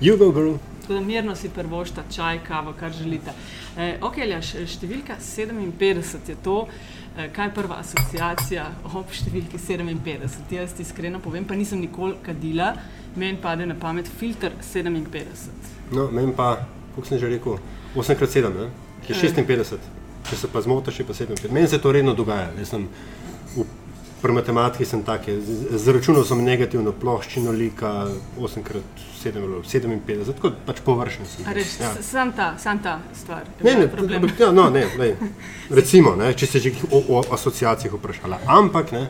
You go, girl. Tako da mirno si prvošta čaj, kavo, kar želite. E, ok, Ljaš, številka 57 je to. E, kaj je prva asociacija ob številki 57? Jaz ti iskreno povem, pa nisem nikoli kadila, meni pade na pamet filter 57. No, meni pa, kako sem že rekel, 8x7, ne? ki je 56. Če se pa zmotiš, je pa 57. Meni se to redno dogaja. Sem v Pri matematiki sem tak, zračunal sem negativno ploščino lika 8x7, 57, tako pač površen sem. Reč, ja. Sam ta, sam ta stvar. Ne, ne, problem. Ja, no, ne, ne, recimo, ne, če se že o, o asociacijah vprašala. Ampak, ne,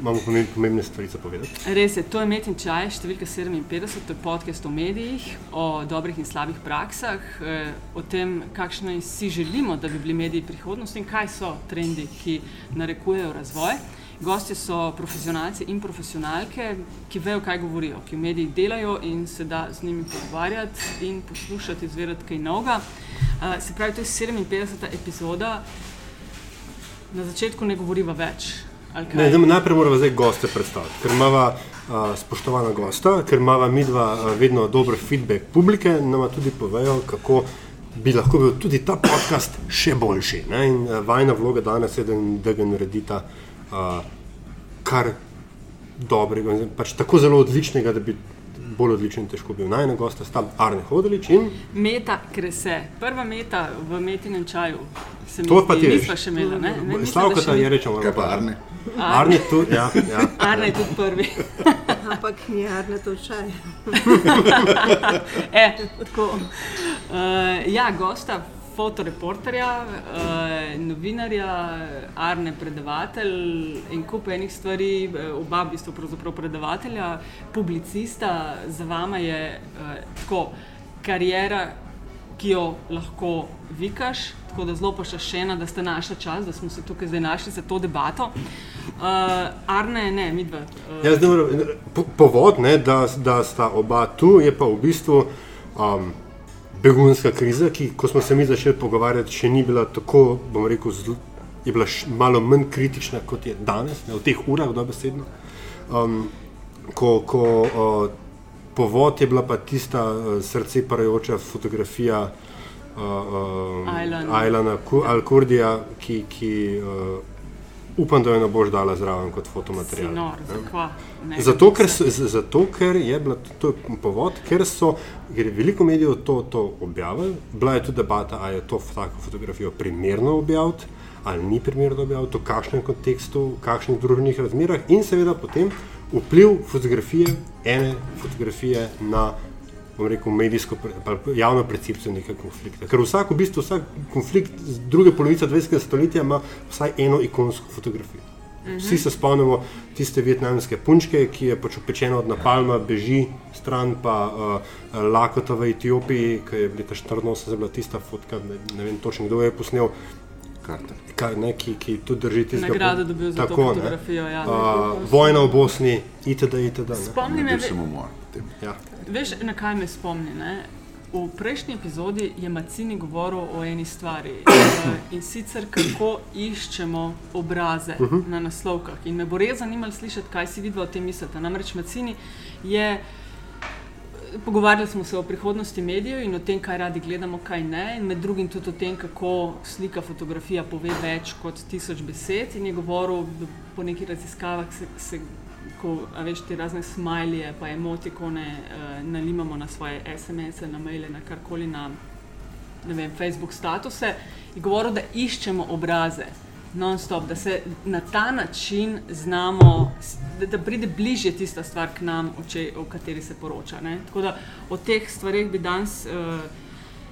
imamo pomembne stvari za povedati. Res je, to je Metin Čaj, številka 57, to je podcast o medijih, o dobrih in slabih praksah, eh, o tem, kakšno si želimo, da bi bili mediji prihodnosti in kaj so trendi, ki narekujejo razvoj. Gosti so profesionalci in profesionalke, ki vejo, kaj govorijo, ki v medijih delajo in se da z njimi pogovarjati in poslušati, izvedeti kaj novega. Uh, se pravi, to je 57. epizoda, na začetku ne govoriva več. Ne, najprej moramo zdaj goste predstaviti, ker imamo uh, spoštovana gosta, ker imamo mi dva uh, vedno dober feedback publike, nam tudi povejo, kako bi lahko bil tudi ta podcast še boljši. Ne? In uh, vajna vloga danes je, da ga naredita uh, kar dobrega, pač tako zelo odličnega, da bi bolj odličen težko bil. Najna gosta sta Arne Hodelič in Meta Krese, prva meta v metinem čaju. To pa ti nisva še imela, ne? ne Slavka ta je rečemo, kaj pa Arne? Arne tu, ja, ja. Arne je tudi prvi. Ampak ni Arne to čaj. e, tako. Uh, ja, gosta fotoreporterja, uh, novinarja, arne predavatelj in kup enih stvari, eh, oba v bistvu predavatelja, publicista, za vama je uh, tako karijera, ki jo lahko vikaš, tako da zelo pošašena, da ste našli čas, da smo se tukaj zdaj našli za to debato. Uh, Arne, ne, mi dva. Uh, ja, po, povod, ne, da, da sta oba tu, je pa v bistvu. Um, begunska kriza, ki, ko smo se mi začeli pogovarjati, še ni bila tako, bom rekel, zl, je bila š, malo manj kritična kot je danes, ne, v teh urah, da besedno. Um, ko ko uh, povod je bila pa tista uh, srce parajoča fotografija uh, uh, Ajlana Al-Kurdija, ki, ki uh, upam, da jo ne boš dala zraven kot fotomaterial. Nor, zato, ker zato, ker je bila to povod, ker so ker veliko medijev to, to objavili. Bila je tudi debata, ali je to tako fotografijo primerno objaviti ali ni primerno objaviti, v kakšnem kontekstu, v kakšnih družbenih razmerah in seveda potem vpliv fotografije, ene fotografije na rekel, medijsko, javno percepcijo nekega konflikta. Ker vsak, v bistvu, vsak konflikt z druge polovice 20. stoletja ima vsaj eno ikonsko fotografijo. Mhm. Vsi se spomnimo tiste vietnamske punčke, ki je pač opečena od napalma, beži stran, pa uh, lakota v Etiopiji, ki je leta 1984 bila tista fotka, ne, ne vem točno kdo je posnel. Kar, ne, ki, ki tudi drži te zgodbe. Nagrado dobil za tako, to fotografijo. Ja, uh, vojna v Bosni, itd. itd. Spomnim se, da je umor. Ja. Veš, na kaj me spomni? Ne? V prejšnji epizodi je Macini govoril o eni stvari uh, in sicer kako iščemo obraze uh mhm. -huh. na naslovkah. In me bo res zanimalo slišati, kaj si videl o tem mislite. Namreč Macini je. Pogovarjali smo se o prihodnosti medijev in o tem, kaj radi gledamo, kaj ne. In med drugim tudi o tem, kako slika, fotografija pove več kot tisoč besed. In je govoril, po nekih raziskavah se, se ko veš te razne smajlije, pa emotikone uh, nalimamo na svoje SMS-e, na maile, na karkoli na vem, Facebook statuse, in govorimo, da iščemo obraze. Non-stop, da se na ta način znamo, da, da pride bližje tista stvar k nam, o, če, o kateri se poroča. Ne? Tako da o teh stvarih bi danes uh,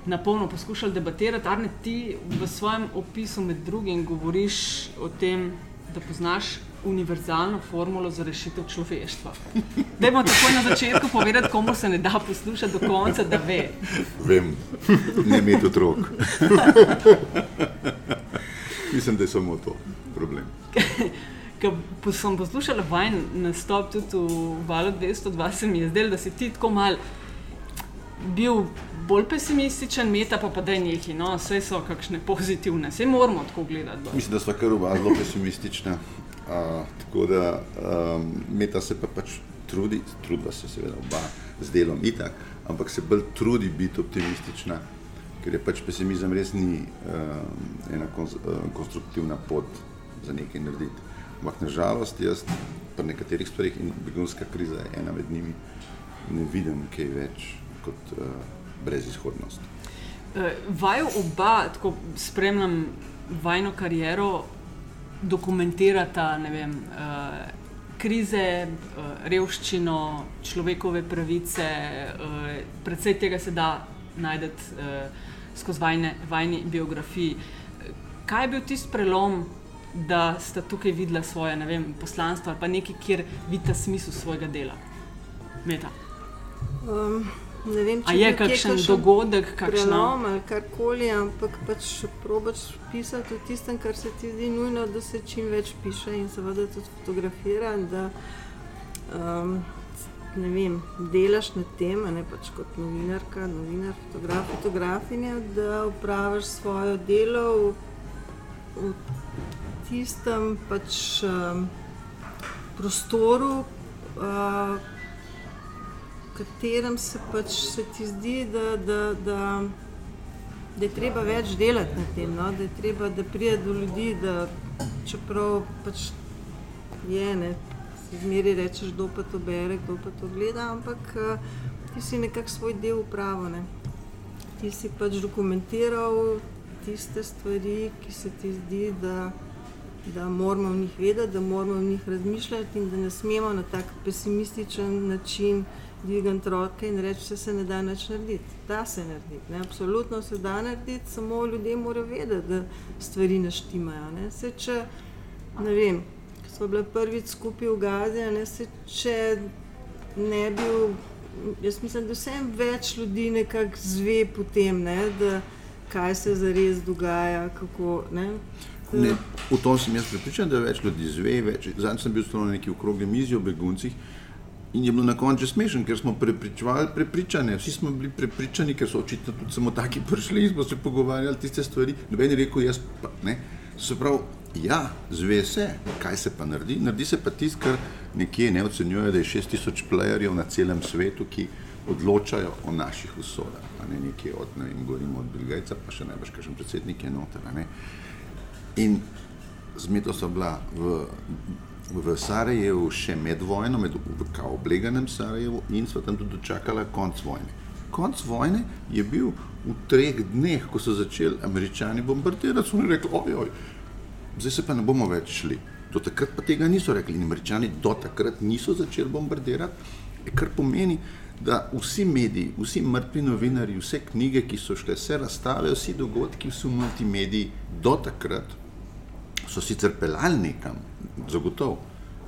na polno poskušali debatirati. Arne, ti v svojem opisu med drugim govoriš o tem, da poznaš univerzalno formulo za rešitev človeštva. Dajmo takoj na začetku povedati, komu se ne da poslušati do konca, da ve. Vem, ne imeti otrok. Mislim, da je samo to problem. Ko sem poslušala vajen nastop tudi v Valu 202, se mi je zdelo, da si ti tako mal bil bolj pesimističen, meta pa, pa da je nekaj, no, vse so kakšne pozitivne, vse moramo tako gledati. Mislim, da smo kar oba zelo pesimistična. Uh, tako da um, meta se pa pač trudi, trudila se seveda oba z delom itak, ampak se bolj trudi biti optimistična, ker je pač pesimizem res ni uh, ena konz, uh, konstruktivna pot za nekaj narediti. Ampak nažalost, jaz pri nekaterih stvarih in begunska kriza je ena med njimi, ne vidim kaj več kot uh, brezizhodnost. Uh, vaju oba, tako spremljam vajno kariero, dokumentirata vem, uh, krize, uh, revščino, človekove pravice, uh, predvsej tega se da najti uh, skozi vajne, vajni biografiji. Kaj je bil tisti prelom, da sta tukaj videla svoje vem, poslanstvo ali pa nekaj, kjer vidita smisel svojega dela? Meta. Um, ne vem, A je kakšen dogodek, kakšen prelom ali karkoli, ampak pač probaš pisati o tistem, kar se ti zdi nujno, da se čim več piše in seveda tudi fotografira. Da, um, ne vem, delaš na tem, ne pač kot novinarka, novinar, fotograf, fotografinja, da upraviš svoje delo v, v tistem pač, um, prostoru, uh, katerem se, pač, se ti zdi, da, da, da, da je treba več delati na tem, no? da je treba, da pride do ljudi, da čeprav pač je ne zmeri rečeš, kdo pa to bere, kdo pa to gleda, ampak uh, ti si nekako svoj del upravljal. Ti si pač dokumentiral tiste stvari, ki se ti zdi, da, da moramo v njih vedeti, da moramo v njih razmišljati in da ne smemo na tak pesimističen način dvigati roke in reči, da se ne da nič narediti. Da se narediti, ne? absolutno se da narediti, samo ljudje morajo vedeti, da stvari naštimajo. Ne? Se, če, ne vem, smo bili prvič skupaj v Gazi, ne se če ne bi. Jaz mislim, da vsem več ljudi nekako zve potem, ne, da kaj se zares dogaja. Kako, ne. Ne, v tom sem jaz pripričan, da več ljudi zve. Zadnjič sem bil na neki okrogli mizi o beguncih in je bilo na koncu smešen, ker smo prepričevali prepričane. Vsi smo bili prepričani, ker so očitno tudi samo taki prišli in smo se pogovarjali tiste stvari. Noben je rekel, jaz pa ne. Se pravi, Ja, zve se, kaj se pa naredi. Naredi se pa tisto, kar nekje ne ocenjuje, da je 6000 playerjev na celem svetu, ki odločajo o naših usodah. Ne nekje od, ne vem, govorimo od Bilgajca, pa še najbrž kakšen predsednik je noter. In zmeto so bila v, v Sarajevu še med vojno, med v kao obleganem Sarajevu in so tam tudi dočakala konc vojne. Konc vojne je bil v treh dneh, ko so začeli američani bombardirati, so oni rekli, ojoj, zdaj se pa ne bomo več šli. Do takrat pa tega niso rekli. In američani do takrat niso začeli bombardirati, kar pomeni, da vsi mediji, vsi mrtvi novinari, vse knjige, ki so šle, vse razstave, vsi dogodki, vsi multimediji do takrat so sicer pelali nekam, zagotovo.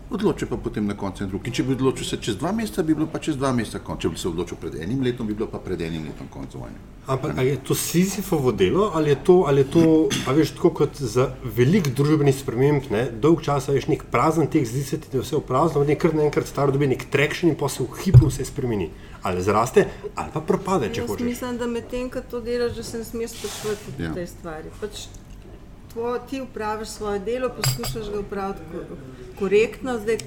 Odločil pa potem na koncu en drug. In če bi odločil se čez dva meseca, bi bilo pa čez dva meseca konec. Če bi se odločil pred enim letom, bi bilo pa pred enim letom konec vojne. Ampak je to Sizifovo delo ali je to, ali je to a veš, tako kot za velik družbeni sprememb, ne, dolg čas veš nek prazen tek, zdi se ti, da je vse prazno, da je kar naenkrat staro dobi nek trekšen in pa se v hipu vse spremeni. Ali zraste, ali pa propade, če Jaz hočeš. mislim, da medtem, ko to delaš, da se ne smeš sprašovati Ja. ja. te stvari. Pač tvo, ti upraviš svoje delo, poskušaš ga upraviti ko- korektno, zdaj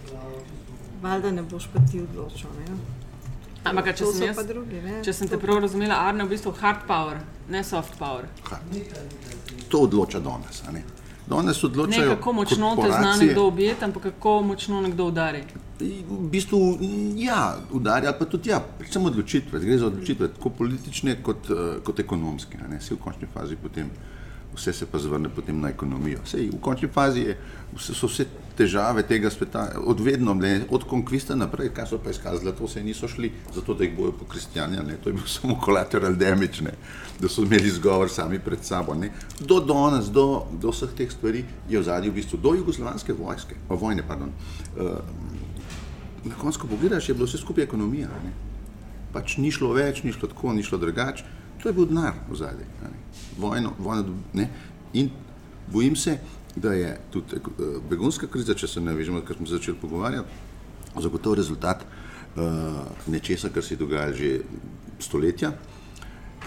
valjda ne boš pa ti odločil. Ne? Ampak, a če To sem jaz- drugi, ne. Če sem te prav razumela, Arne, v bistvu hard power, ne soft power. Ha. To odloča danes. a Ne? Danes Ne odločajo kako močno te zna nekdo objeti, ampak kako močno nekdo udari. V bistvu, ja, udarja, pa tudi ja, predvsem odločitve. Gre za odločitve, tako politične kot, eh, kot ekonomske. a ne. Saj v končni fazi potem vse se pa zvrne potem na ekonomijo. Sej, v končni fazi je, vse, so vse težave tega sveta, od vedno, ne, od konkvista naprej, kaj so pa iskali, zlato se niso šli, zato da jih bojo pokristjani, ne, to je bil samo collateral damage, ne, da so imeli zgovor sami pred sabo. Ne. Do danes, do, do vseh teh stvari je v zadnji v bistvu, do jugoslovanske vojske, o, vojne, pardon, uh, na koncu, ko pogledaš, je bilo vse skupaj ekonomija. Ne. Pač ni šlo več, ni šlo tako, ni šlo drugače. To je bil denar v zadnji. Vojno, vojno, ne. In bojim se, da je tudi eh, begunska kriza, če se navežemo, kar smo začeli pogovarjati, zagotovo rezultat uh, nečesa, kar se je dogajalo že stoletja.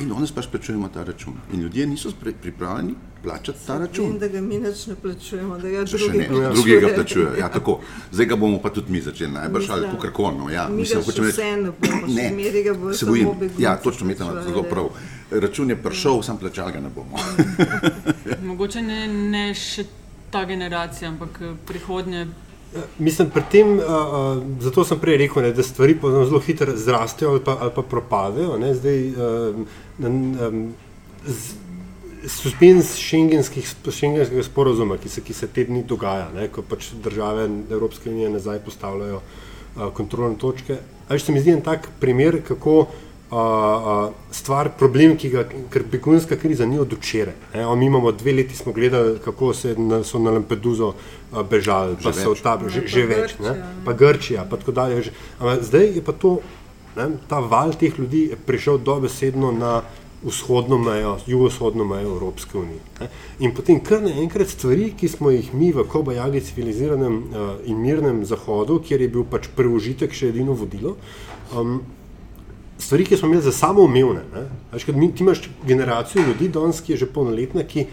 In danes pač plačujemo ta račun. In ljudje niso pripravljeni plačati ta Vem, račun. da ga mi nič ne plačujemo, da ga še drugi ne, plačujejo. drugi ga plačujejo. Ja, tako. Zdaj ga bomo pa tudi mi začeli, najbrž ali Mislim, kakorkoli. No, ja, mi mislim, ga še hočem reči- vseeno bomo, še ne, zmeraj ga bojo se samo bojim. begunci Ja, točno imate plačevali. zelo prav. Račun je prišel, sam plačal ga ne bomo. Mogoče ne, ne še ta generacija, ampak eh, prihodnje. Mislim, pri tem, uh, uh, zato sem prej rekel, ne, da stvari zelo hitro zrastejo ali pa, ali pa propadejo. Ne, zdaj, uh, um, Suspens šengenskih, šengenskega sporozuma, ki se, ki se te dni dogaja, ne, ko pač države Evropske unije nazaj postavljajo uh, kontrolne točke. Ali se mi zdi en tak primer, kako uh, uh, stvar, problem, ki ga, ker begunska kriza ni od včeraj. ne. Mi imamo dve leti, smo gledali, kako se na, so na Lampeduzo uh, bežali, pa Že so več. tam že, Ja, že pa več, ne. Grčija, ne. pa Grčija, pa tako dalje. že. Ampak zdaj je pa to, ne, ta val teh ljudi je prišel dobesedno na vzhodno mejo, jugovzhodno mejo Evropske unije. Ne. In potem kar naenkrat stvari, ki smo jih mi v Kobajagi civiliziranem uh, in mirnem zahodu, kjer je bil pač preužitek še edino vodilo, um, stvari, ki smo imeli za samoumevne. ne. Veš, mi- Ti imaš generacijo ljudi, danes, ki je že polnoletna, ki,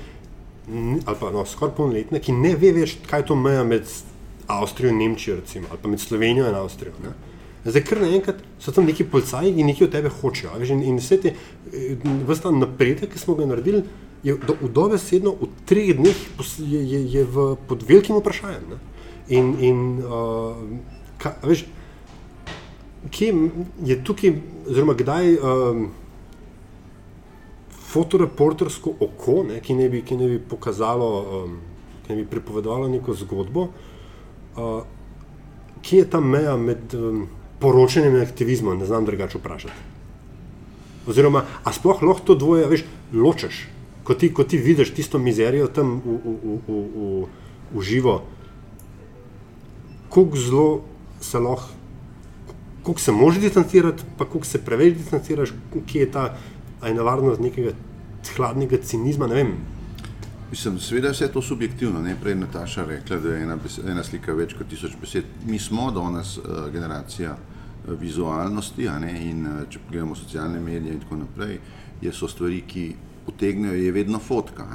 ali pa no, skoraj polnoletna, ki ne ve več, kaj je to meja med Avstrijo in Nemčijo, recimo, ali pa med Slovenijo in Avstrijo. Ne. Zdaj, ker naenkrat so tam neki policaji in nekaj od tebe hočejo. Veš, in, in vse te, vsta napredek, ki smo ga naredili, je do, v dobesedno v treh dneh je, je, je v, pod velikim vprašanjem. Ne. In, in uh, ka, veš, kje je tukaj, oziroma kdaj um, fotoreportersko oko, ne, ki, ne bi, ki ne bi pokazalo, um, ki ne bi pripovedovalo neko zgodbo, uh, kje je ta meja med um, poročanjem in aktivizmom, ne znam drugače vprašati. Oziroma, a sploh lahko to dvoje, veš, ločeš, ko ti, ko ti vidiš tisto mizerijo tam v, v, v, v, v živo, kako zelo se lahko koliko se lahko distancirati, pa koliko se preveč distanciraš, kje je ta nevarnost nekega hladnega cinizma. Ne vem. Mislim, seveda je vse to subjektivno. Ne? Prej je Nataša rekla, da je ena, besed, ena slika več kot tisoč besed. Mi smo danes uh, generacija uh, vizualnosti in uh, če pogledamo socialne medije in tako naprej, je so stvari, ki utegnejo, je vedno fotka.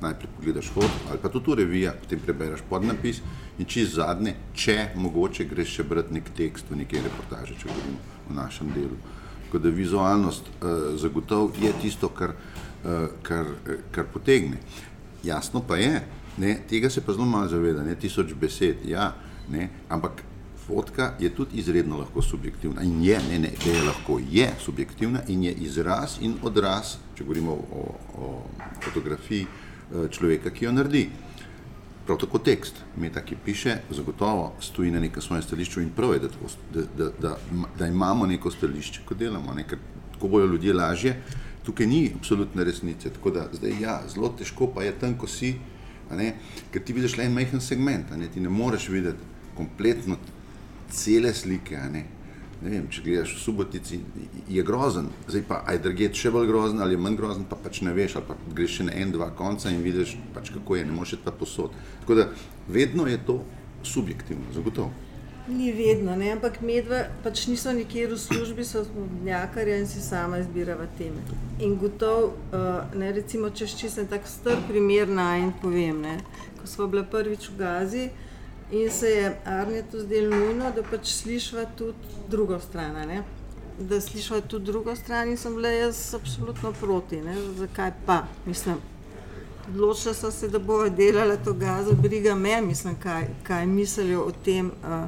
Najprej pogledaš fotko ali pa tudi tu revija, potem prebereš podnapis in čez zadnje, če mogoče greš še brati nek tekst v neki reportaži, če govorimo o našem delu. Tako da vizualnost uh, zagotovo je tisto, kar, uh, kar, eh, kar potegne. Jasno pa je, ne, tega se pa zelo malo zaveda, ne tisoč besed, ja, ne, ampak fotka je tudi izredno lahko subjektivna in je, ne, ne, da je lahko je subjektivna in je izraz in odraz, če govorimo o, o fotografiji človeka, ki jo naredi. Prav tako tekst, meta, ki piše, zagotovo stoji na nekem svojem stališču in prav je, da, tako, da, da, da, da imamo neko stališče, ko delamo, ne, ker tako bojo ljudje lažje. Tukaj ni absolutne resnice, tako da zdaj ja, zelo težko pa je tam, ko si, ne, ker ti vidiš le en majhen segment, ne, ti ne moreš videti kompletno cele slike. Ne. Ne vem, če gledaš v subotici, je grozen, zdaj pa aj druget še bolj grozen ali manj grozen, pa pač ne veš, ali pa greš še na en, dva konca in vidiš, pač kako je, ne moreš pa posod. Tako da vedno je to subjektivno, zagotovo. Ni vedno, ne? ampak medve pač niso nikjer v službi, so mljakarja in si sama izbirava teme. In gotov, uh, ne recimo, če en tak star primer naj in povem, ne? ko smo bila prvič v Gazi in se je Arnetu zdelo nujno, da pač slišva tudi drugo stran. ne. Da slišva tudi drugo stran in sem bila jaz absolutno proti. Ne? Zakaj pa? Mislim, Odločila sem se, da bomo delali to gazo, briga me, mislim, kaj, kaj mislijo o tem, uh,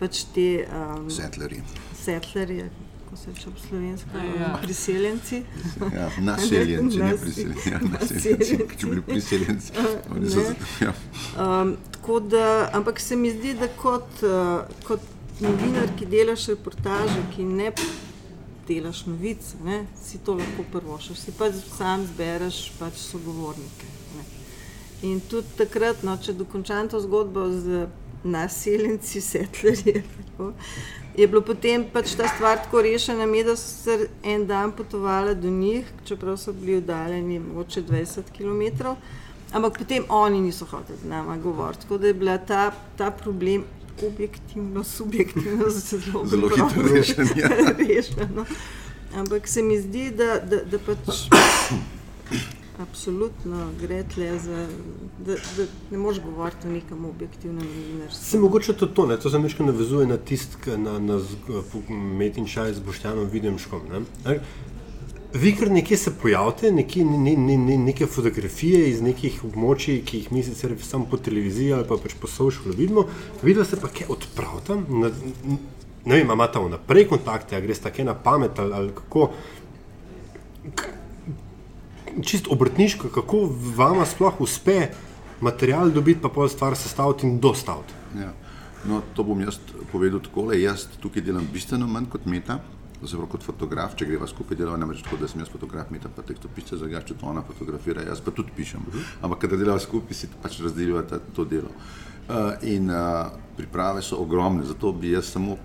pač te um, Settlerji. settlerje, kako se reče po slovensko, Ja. ja. priseljenci. Ja, naseljenci, ne priseljenci. Ja, naseljenci, če bi bili priseljenci. oni so- Ne. Ja. Um, tako da, ampak se mi zdi, da kot, uh, kot novinar, ki delaš reportaže, ki ne delaš novic, ne, si to lahko prvošaš, si pač sam zbereš pač sogovornike. Ne. In tudi takrat, no, če dokončam to zgodbo z naseljenci, settlerji, tako, je bilo potem pač ta stvar tako rešena, mi da so se en dan potovali do njih, čeprav so bili oddaljeni mogoče 20 km. Ampak potem oni niso hoteli z nama govoriti, tako da je bila ta, ta problem objektivno, subjektivno zelo, Zelo hitro rešen, ja. rešeno. Ampak se mi zdi, da, da, da pač absolutno gre tle za. Da, da ne moreš govoriti o nekem objektivnem novinarstvu. Se mogoče tudi to, ne? to se nekaj navezuje na tisti, na, na zg- Metin Čaj z Boštjanom Videmškom. Ne? Vi kar nekje se pojavite, nekje, ne, ne, ne, neke fotografije iz nekih območij, ki jih mi sicer samo po televiziji ali pa pač po socialu vidimo, vidite se pa kaj odpravite. Na, ne vem, imate vnaprej kontakte, a greste kaj na pamet ali, ali kako. Čist obrtniško, kako vama sploh uspe material dobiti, pa pol stvar sestaviti in dostaviti. Ja. No, to bom jaz povedal takole. Jaz tukaj delam bistveno manj kot meta, zelo kot fotograf, če greva skupaj delati, namreč tako, da sem jaz fotograf, meta pa tekstopisce, zagače to ona fotografira, jaz pa tudi pišem. Ampak kadar delava skupaj, si pač razdeljujeva ta- to delo. Uh, in uh, priprave so ogromne, zato bi jaz samo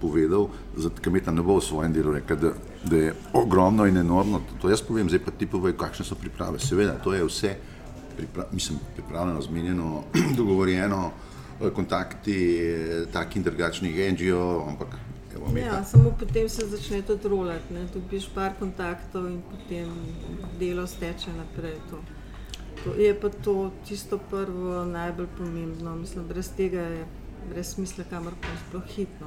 povedal, ker Meta ne bo v svojem delu rekel, da, da je ogromno in enormno. To jaz povem, zdaj pa ti povej, kakšne so priprave. Seveda, to je vse pripra mislim, pripravljeno, zmenjeno, dogovorjeno, eh, kontakti eh, takih in drugačnih NGO, ampak evo. Ja, samo potem se začne tudi rolati. ne. Dobiš par kontaktov in potem delo steče naprej. To. To je pa to tisto prvo najbolj pomembno. Mislim, brez tega je brez smisla kamorkoli sploh hitno.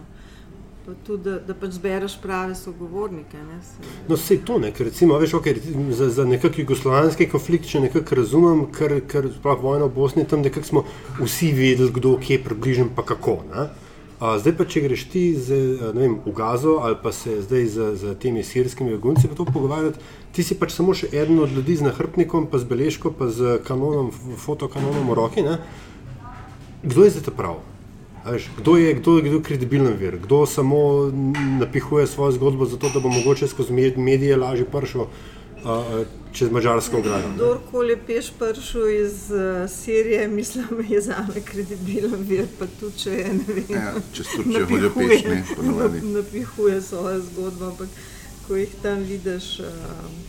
Pa tudi, da, da pač zbereš prave sogovornike. Ne, se, No, vse to, ne, ker recimo, veš, okay, za, za nekakšen jugoslovanski konflikt, če nekako razumem, ker, ker sploh vojna v Bosni, tam nekako smo vsi vedeli, kdo kje približno pa kako. Ne. A, zdaj pa, če greš ti z, vem, v Gazo ali pa se zdaj z, z temi sirskimi begunci pogovarjati, ti si pač samo še eden od ljudi z nahrbtnikom, pa z beležko, pa z kanonom, fotokanonom v roki. Ne. Kdo je zdaj prav? Veš, kdo je, kdo kdo je kredibilen vir, kdo samo napihuje svojo zgodbo, zato da bo mogoče skozi med- medije lažje prišel uh, čez mačarsko ograjo. Kdorkoli peš prišel iz uh, Sirije, mislim, je za me kredibilen vir, pa tudi če je ne vem. Ja, če Turčijo hodijo peš, ne, ponovadi. napihuje svojo zgodbo, ampak ko jih tam vidiš. Uh,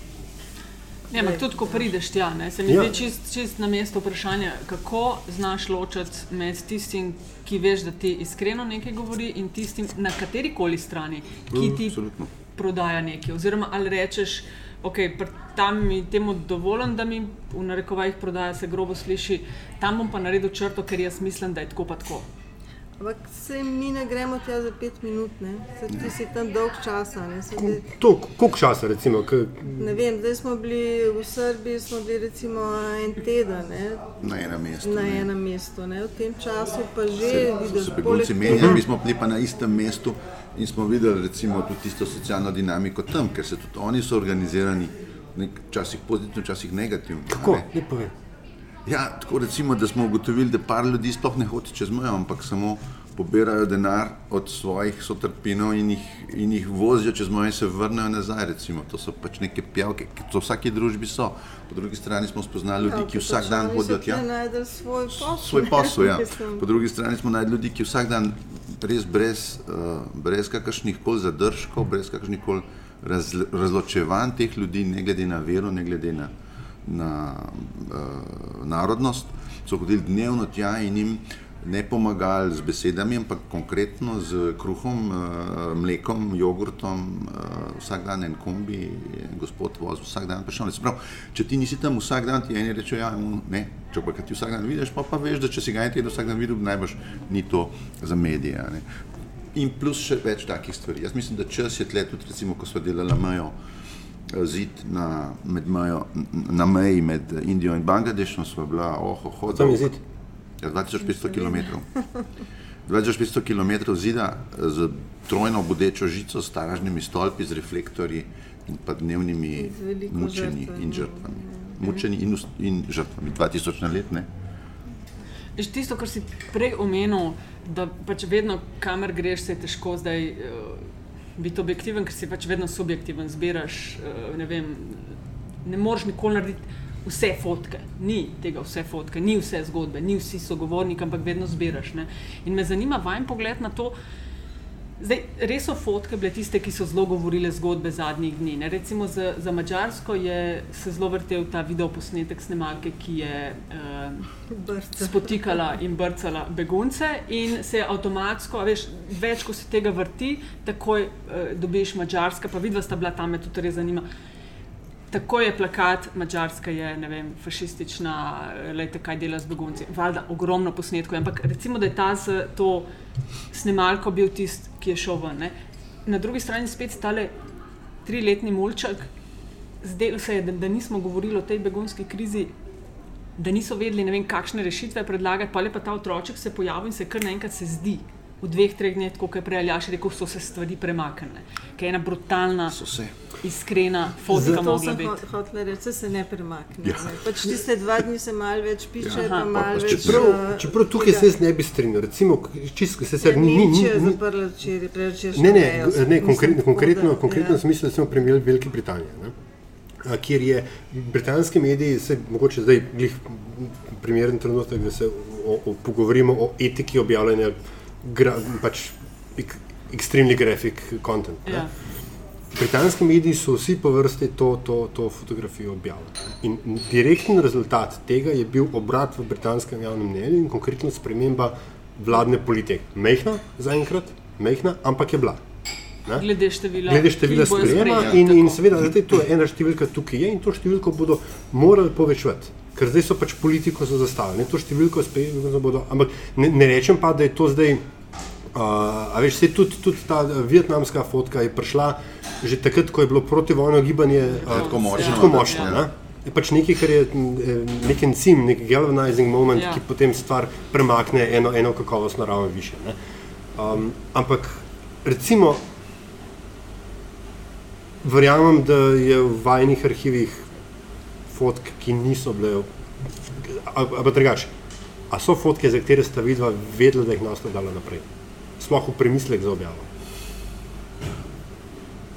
Ne, ampak tudi, ko prideš tja, ne, se mi Ja. zdi čist, čist na mestu vprašanje, kako znaš ločiti med tistim, ki veš, da ti iskreno nekaj govori, in tistim na kateri koli strani, ki ti Absolutno. prodaja nekaj. Oziroma, ali rečeš, ok, pr- tam mi temu dovolim, da mi v narekovajih prodaja, se grobo sliši, tam bom pa naredil črto, ker jaz mislim, da je tako pa tako. Ampak se mi ne gremo tja za pet minut, ne, se, ti si tam dolg časa. Zdaj- To, koliko časa, recimo, k, ne vem, zdaj smo bili v Srbiji, smo bili recimo en teden ne, Na enem mestu. na ne. enem mestu. Ne, v tem času pa že vidiš, se begunci menjali, mi smo bili pa na istem mestu in smo videli recimo tudi tisto socialno dinamiko tam, ker se tudi oni so organizirani, nek- včasih pozitivno, včasih negativno. kako, ne. ne povem. Ja, tako recimo, da smo ugotovili, da par ljudi sploh ne hodi čez mejo, ampak samo pobirajo denar od svojih sotrpinov in jih, in jih vozijo čez mejo in se vrnejo nazaj. Recimo. To so pač neke pijavke, ki to v vsaki družbi so. Po drugi strani smo spoznali ljudi, ki vsak dan hodijo tja. Svoj posel. Svoj posel, ja. Po drugi strani smo najdli ljudi, ki vsak dan res brez, uh, brez kakršnih koli zadržkov, brez kakršnih koli razl razločevanj teh ljudi, ne glede na vero, ne glede na, na uh, narodnost, so hodili dnevno tja in jim ne pomagali z besedami, ampak konkretno z kruhom, uh, mlekom, jogurtom, uh, vsak dan en kombi, gospod voz, vsak dan prišel. Če ti nisi tam vsak dan, ti eni rečejo, ja, ne, če pa ti vsak dan vidiš, pa, pa veš, da če si ga en teden vsak dan videl, najbrž ni to za medije. ne. In plus še več takih stvari. Jaz mislim, da čas je tle tudi, recimo, ko smo delali mejo, eh, zid na, med mejo, na meji med Indijo in Bangladešom, smo bila, oh, oh, oh, Tam je zid. Ja, 2500 km. 2500 km zida z trojno bodečo žico, s taražnimi stolpi, z reflektorji in pa dnevnimi Z veliko mučenji in žrtvami. Mučenji in, in žrtvami, 2000 na let, ne? Tisto, kar si prej omenil, da pač vedno, kamer greš, se je težko zdaj uh, biti objektiven, ker si pač vedno subjektiven, zbiraš. Uh, ne, vem, ne moreš nikoli narediti vse fotke, ni tega vse fotke, ni vse zgodbe, ni vsi sogovorniki, ampak vedno zbiraš. Ne? In me zanima vaš pogled na to, Zdaj, res so fotke bile tiste, ki so zelo govorile zgodbe zadnjih dni. Ne? Recimo za, za Mačarsko je se zelo vrtel ta videoposnetek snemalke, ki je uh, spotikala in brcala begunce in se je avtomatsko, veš, več ko se tega vrti, takoj uh, dobiš Mačarska, pa vidva sta bila tam, me tudi res zanima. Tako je plakat, Mačarska je vem, fašistična, lejte, kaj dela z begunci. Valjda, ogromno posnetkov, ampak recimo, da je ta z to snemalko bil tisti, ki je šel ven. Ne? Na drugi strani spet stale triletni mulček, zdelo se je, da, da nismo govorili o tej begunski krizi, da niso vedeli, ne vem, kakšne rešitve predlagati, pa le pa ta otroček se pojavi in se kar naenkrat se zdi. V dveh, treh dneh, kot je prej Aljaš rekel, so se stvari premaknile. Ker je ena brutalna, iskrena fotka mogla biti. Hotle reči, se ne premakne. Ja. Pač tiste dva dni se malo več piše, ja. pa malo več. Čeprav, uh, čeprav tukaj se jaz ne bi strinjal, recimo, čisto se se ni. Ni zaprlo včeraj, prečeš. Ne, ne, ne, konkretno, konkretno, konkretno ja. smislu smo primerjali Velike Britanije. Ne? Kjer je britanski mediji, se mogoče zdaj glih primeren trenutek, da se o, o, pogovorimo o etiki objavljanja gra, pač extremely graphic content. Ja. Britanski mediji so vsi po vrsti to, to, to fotografijo objavili. In direktni rezultat tega je bil obrat v britanskem javnem mnenju in konkretno sprememba vladne politike. Mehna, zaenkrat, mehna, ampak je bila. Ne? Glede števila, Glede števila sprejema in, in seveda, da to je ena številka tukaj je in to številko bodo morali povečati. Ker zdaj so pač politiko so zastavili, to številko sprejeli bodo. Ampak ne, ne rečem pa, da je to zdaj. Uh, a veš, se tudi, tudi ta vietnamska fotka je prišla že takrat, ko je bilo protivojno gibanje uh, tako močno. Tako močno ja. ne? Je pač nekaj, kar je nek encim, nek galvanizing moment, ja. ki potem stvar premakne eno, eno kakovostno raven više. Um, ampak recimo, verjamem, da je v vajnih arhivih fotk, ki niso bile, ali pa drugače. A so fotke, za katere sta vidva vedela, da jih ne boste dala naprej? Sploh v premislek za objavo.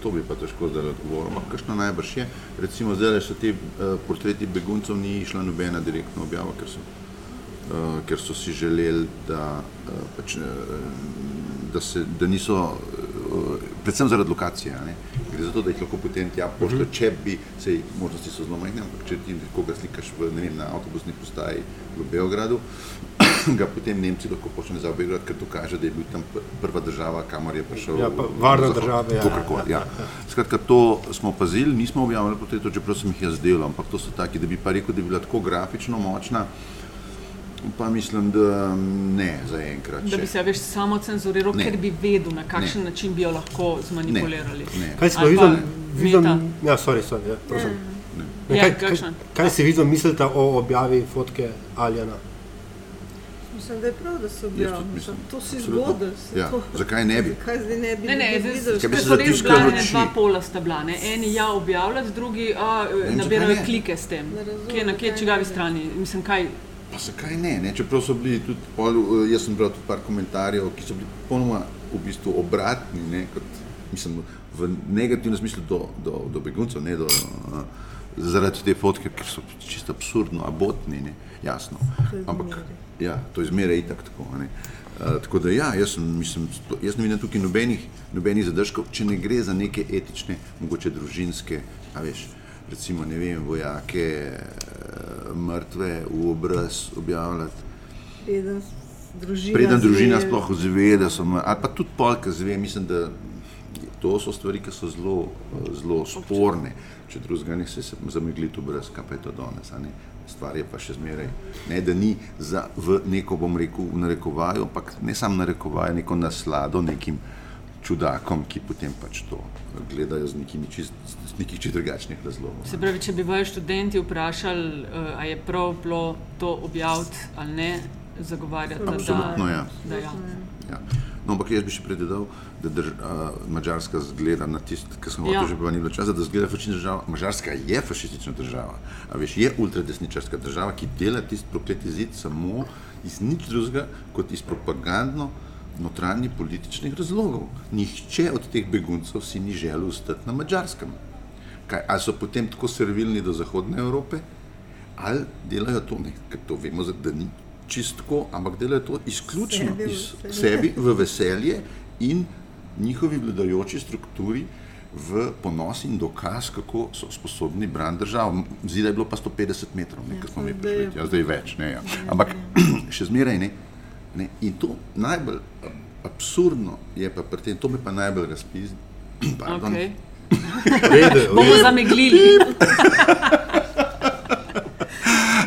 To bi pa težko zdaj odgovoril. Kakšno najbrž je? Recimo zdaj so ti uh, portreti beguncev ni išla nobena direktna objava, ker so, uh, ker so si želeli, da, uh, pač, uh, da, se, da niso, uh, predvsem zaradi lokacije. Ne? Gre za to, da jih lahko potem tja pošlje, če bi se jih možnosti so zelo majhne, ampak če ti koga slikaš v, vem, na avtobusni postaji v Beogradu, ga potem Nemci lahko počnejo za Beograd, ker to kaže, da je bil tam prva država, kamor je prišel. Ja, varna država. Ja, ja, ja. ja. Skratka, to smo pazili, nismo objavili portretov, čeprav sem jih jaz delal, ampak to so taki, da bi pa rekel, da je bila tako grafično močna. Pa mislim, da ne za enkrat. Da bi se veš samo cenzuriral, ker bi vedel, na kakšen ne. način bi jo lahko zmanipulirali. Ne. Ne. Kaj si videl? videl ja, sorry, sorry, ja, ne. Ne. Ja, kaj, kaj, kaj si videl, mislite o objavi fotke Aljana? Mislim, da je prav, da so bili to si zgodili. Ja. Zakaj ne bi? Zakaj zdaj ne bi? Ne, ne, zdaj bi se zatiskali oči. Dva pola sta bila, ne? eni ja objavljati, drugi a, nabirajo klike s tem. Kje na kje čigavi strani? Mislim, kaj? Pa zakaj ne? ne? Čeprav so bili tudi, pol, jaz sem bral tudi par komentarjev, ki so bili popolnoma v bistvu obratni, ne? Kot, mislim, v negativnem smislu do, do, do beguncev, ne do, a, zaradi te fotke, ker so čisto absurdno, abotni, ne? jasno. Ampak, ja, to je zmeraj itak tako. Uh, tako da, ja, jaz, sem, mislim, jaz ne vidim tukaj nobenih, nobenih zadržkov, če ne gre za neke etične, mogoče družinske, a veš, recimo, ne vem, vojake, uh, mrtve v obraz objavljati. Preden družina, Preden družina sploh zve, da so, ali pa tudi polka zve, mislim, da to so stvari, ki so zelo, zelo sporne. Če drugega ne se zamegli tu brez, kaj pa je to danes stvar je pa še zmeraj. Ne, da ni za, v neko, bom rekel, v narekovaju, ampak ne samo narekovaju, neko naslado nekim čudakom, ki potem pač to gledajo z nekimi čist, z nekih čist drugačnih razlogov. Se pravi, če bi vaši študenti vprašali, uh, a je prav bilo to objaviti ali ne, zagovarjati, da, Absolutno, da, ja. da ja. ja. No, ampak jaz bi še prededal, da drž, uh, Mačarska zgleda na tisto, kar sem hotel ja. že ni bilo časa, da zgleda fašistična država. Mačarska je fašistična država, a veš, je ultradesničarska država, ki dela tisti prokleti zid samo iz nič drugega kot iz propagandno notranjih političnih razlogov. Nihče od teh beguncev si ni želel ostati na Mačarskem. Kaj, ali so potem tako servilni do Zahodne Evrope, ali delajo to, ne, ker to vemo, da ni čistko, ampak delajo to izključno sebi, iz sebi v veselje in njihovi vladajoči strukturi v ponos in dokaz, kako so sposobni braniti državo. Da je bilo pa 150 metrov, ne, Ja, smo mi zdaj prišli, ja, zdaj več, ne, ja. ampak še zmeraj ne. ne. In to najbolj absurdno je pa pri tem, to me pa najbolj razpizdi. Pardon. Okay. Rede, Bomo zameglili.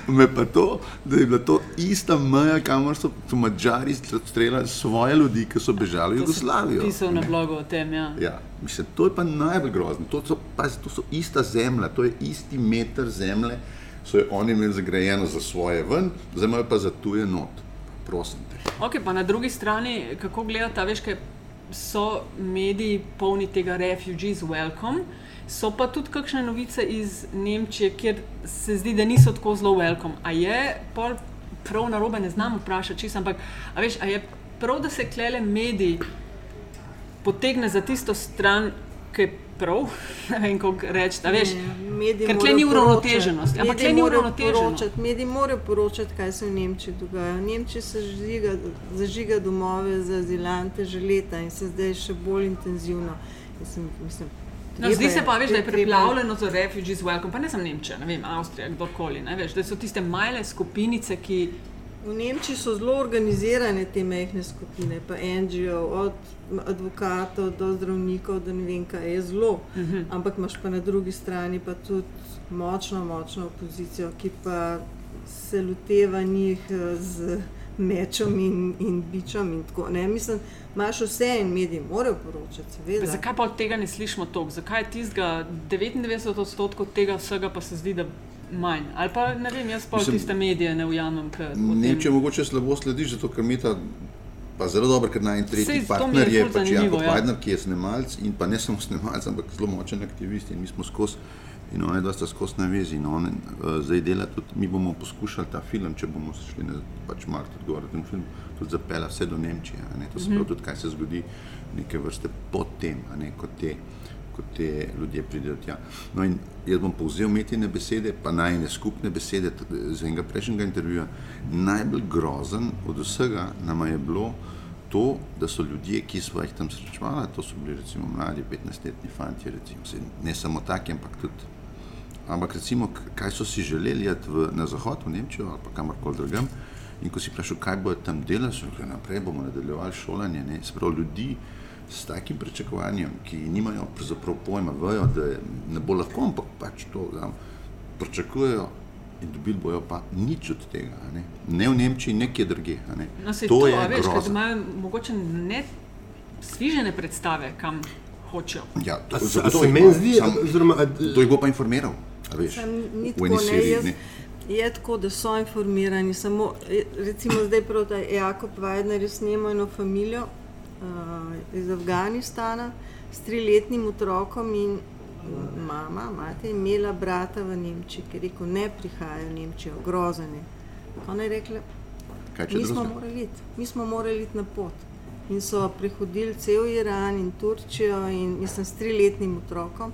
Me pa to, da je bila to ista meja, kamor so, so Mačari streljali svoje ljudi, ki so bežali v Jugoslavijo. Pisal na blogu o tem, ja. Ja, mislim, to je pa najbolj grozno. To so, pazi, to so ista zemlja, to je isti meter zemlje, so jo oni imeli zagrajeno za svoje ven, zdaj imajo pa za tuje not. Prosim te. Ok, pa na drugi strani, kako gledate, veš, kaj so mediji polni tega refugees welcome, so pa tudi kakšne novice iz Nemčije, kjer se zdi, da niso tako zelo welcome. A je pol prav na robe, ne znam vprašati, čisto, ampak a veš, a je prav, da se klele mediji potegne za tisto stran, ki je prav, ne vem, kako reči, a veš. Ker tle ni poročati. uravnoteženosti, ampak tle ni morajo uravnoteženo. poročati, Mediji morajo poročati, kaj se v Nemčiji dogaja. V Nemčiji se zažiga, zažiga domove za azilante že leta in se zdaj še bolj intenzivno. Mislim, mislim, No, zdi se pa, veš, da je preplavljeno z refugees welcome, pa ne samo Nemčija, ne vem, Avstrija, kdorkoli, ne veš, da so tiste majle skupinice, ki V Nemčiji so zelo organizirane te mehke skupine, pa NGO, od advokatov do zdravnikov, da ne vem kaj je zelo. Uh Mhm. -huh. Ampak imaš pa na drugi strani pa tudi močno, močno opozicijo, ki pa se loteva njih eh, z mečom in, in bičem. In tako, ne? Mislim, imaš vse in mediji morajo poročati, seveda. Zakaj pa od tega ne slišimo toliko? Zakaj je tistega 99 odstotkov tega vsega pa se zdi, da manj? Ali pa ne vem, jaz pa Mislim, tiste medije ne ujamem. o tem- Nemčija mogoče slabo sledi, zato ker mi ta. Pa zelo dobro, ker naj en Sej, tretji je partner je ful pač zanimivo, Jakob ja. Ki je snemalec in pa ne samo snemalec, ampak zelo močen aktivist in mi smo skozi in on je dosta skozi na vezi in on uh, zdaj dela tudi, mi bomo poskušali ta film, če bomo se šli na pač Mart odgovor, ten film tudi zapela vse do Nemčije, a ne, to se pravi tudi, kaj se zgodi neke vrste potem, ne, kot te ko te ljudje pridejo tja. No in jaz bom povzel metine besede, pa najne skupne besede z enega prejšnjega intervjuja. Najbolj grozen od vsega nama je bilo to, da so ljudje, ki smo jih tam srečevali, to so bili recimo mladi, 15-letni fanti, recimo, saj ne samo taki, ampak tudi. Ampak recimo, kaj so si želeli v, na zahod, v Nemčijo ali kamorkoli drugam. In ko si vprašal, kaj bodo tam delali, so rekli, naprej bomo nadaljevali šolanje. Ne? Sprav ljudi s takim pričakovanjem, ki nimajo pojma, vejo, da je- ne bo lahko, ampak pač to da, pričakujejo in dobili bojo pa nič od tega. a Ne, ne v Nemčiji, nekje drugje. a Ne? No, to, to je veš, ker grozno. imajo mogoče ne svižene predstave, kam hočejo. Ja, to, A zagotovo se meni zdi, sam- oziroma, a- To jih bo pa informiral. veš, v eni ne, seriji, ne. je tako, da so informirani. Samo, eh, recimo zdaj proti Jakob Weidner je snemal eno familijo uh, iz Afganistana s triletnim otrokom in mama, mati imela brata v Nemčiji, ki je rekel, ne prihajajo v Nemčijo, grozene. Ona je rekla, mi smo morali iti, mi smo morali iti na pot. In so prehodili cel Iran in Turčijo in mislim s triletnim otrokom.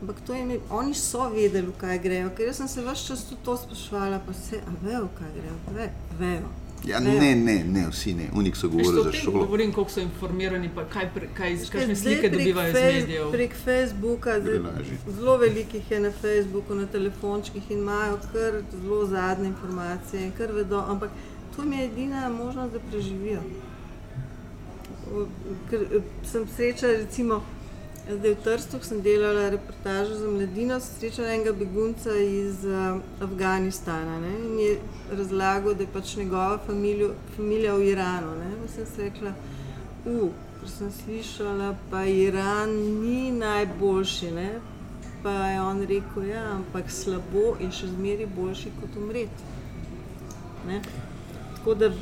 Ampak je, oni so vedeli, kaj grejo, ker jaz sem se vse čas tudi to sprašvala, pa se, a vejo, kaj grejo, Ve, vejo. Ja, vejo. ne, ne, ne, vsi ne. Unik so govorili za šolo. govorim, koliko so informirani, pa kaj, pre- kaj, kakšne slike dobivajo iz medijev. Prek Facebooka, zelo velikih je na Facebooku, na telefončkih in imajo kar zelo zadnje informacije, in kar vedo, ampak to jim je edina možnost, da preživijo. Ker eh, sem srečala, recimo, zdaj v Trstu, sem delala reportažo za mladino, sem srečala enega begunca iz uh, Afganistana ne, in je razlagal, da je pač njegova familija, familija v Iranu. Sem si rekla, uh, ker sem slišala, pa Iran ni najboljši. Ne, pa je on rekel, ja, ampak slabo je še zmeraj boljši kot umreti. Tako da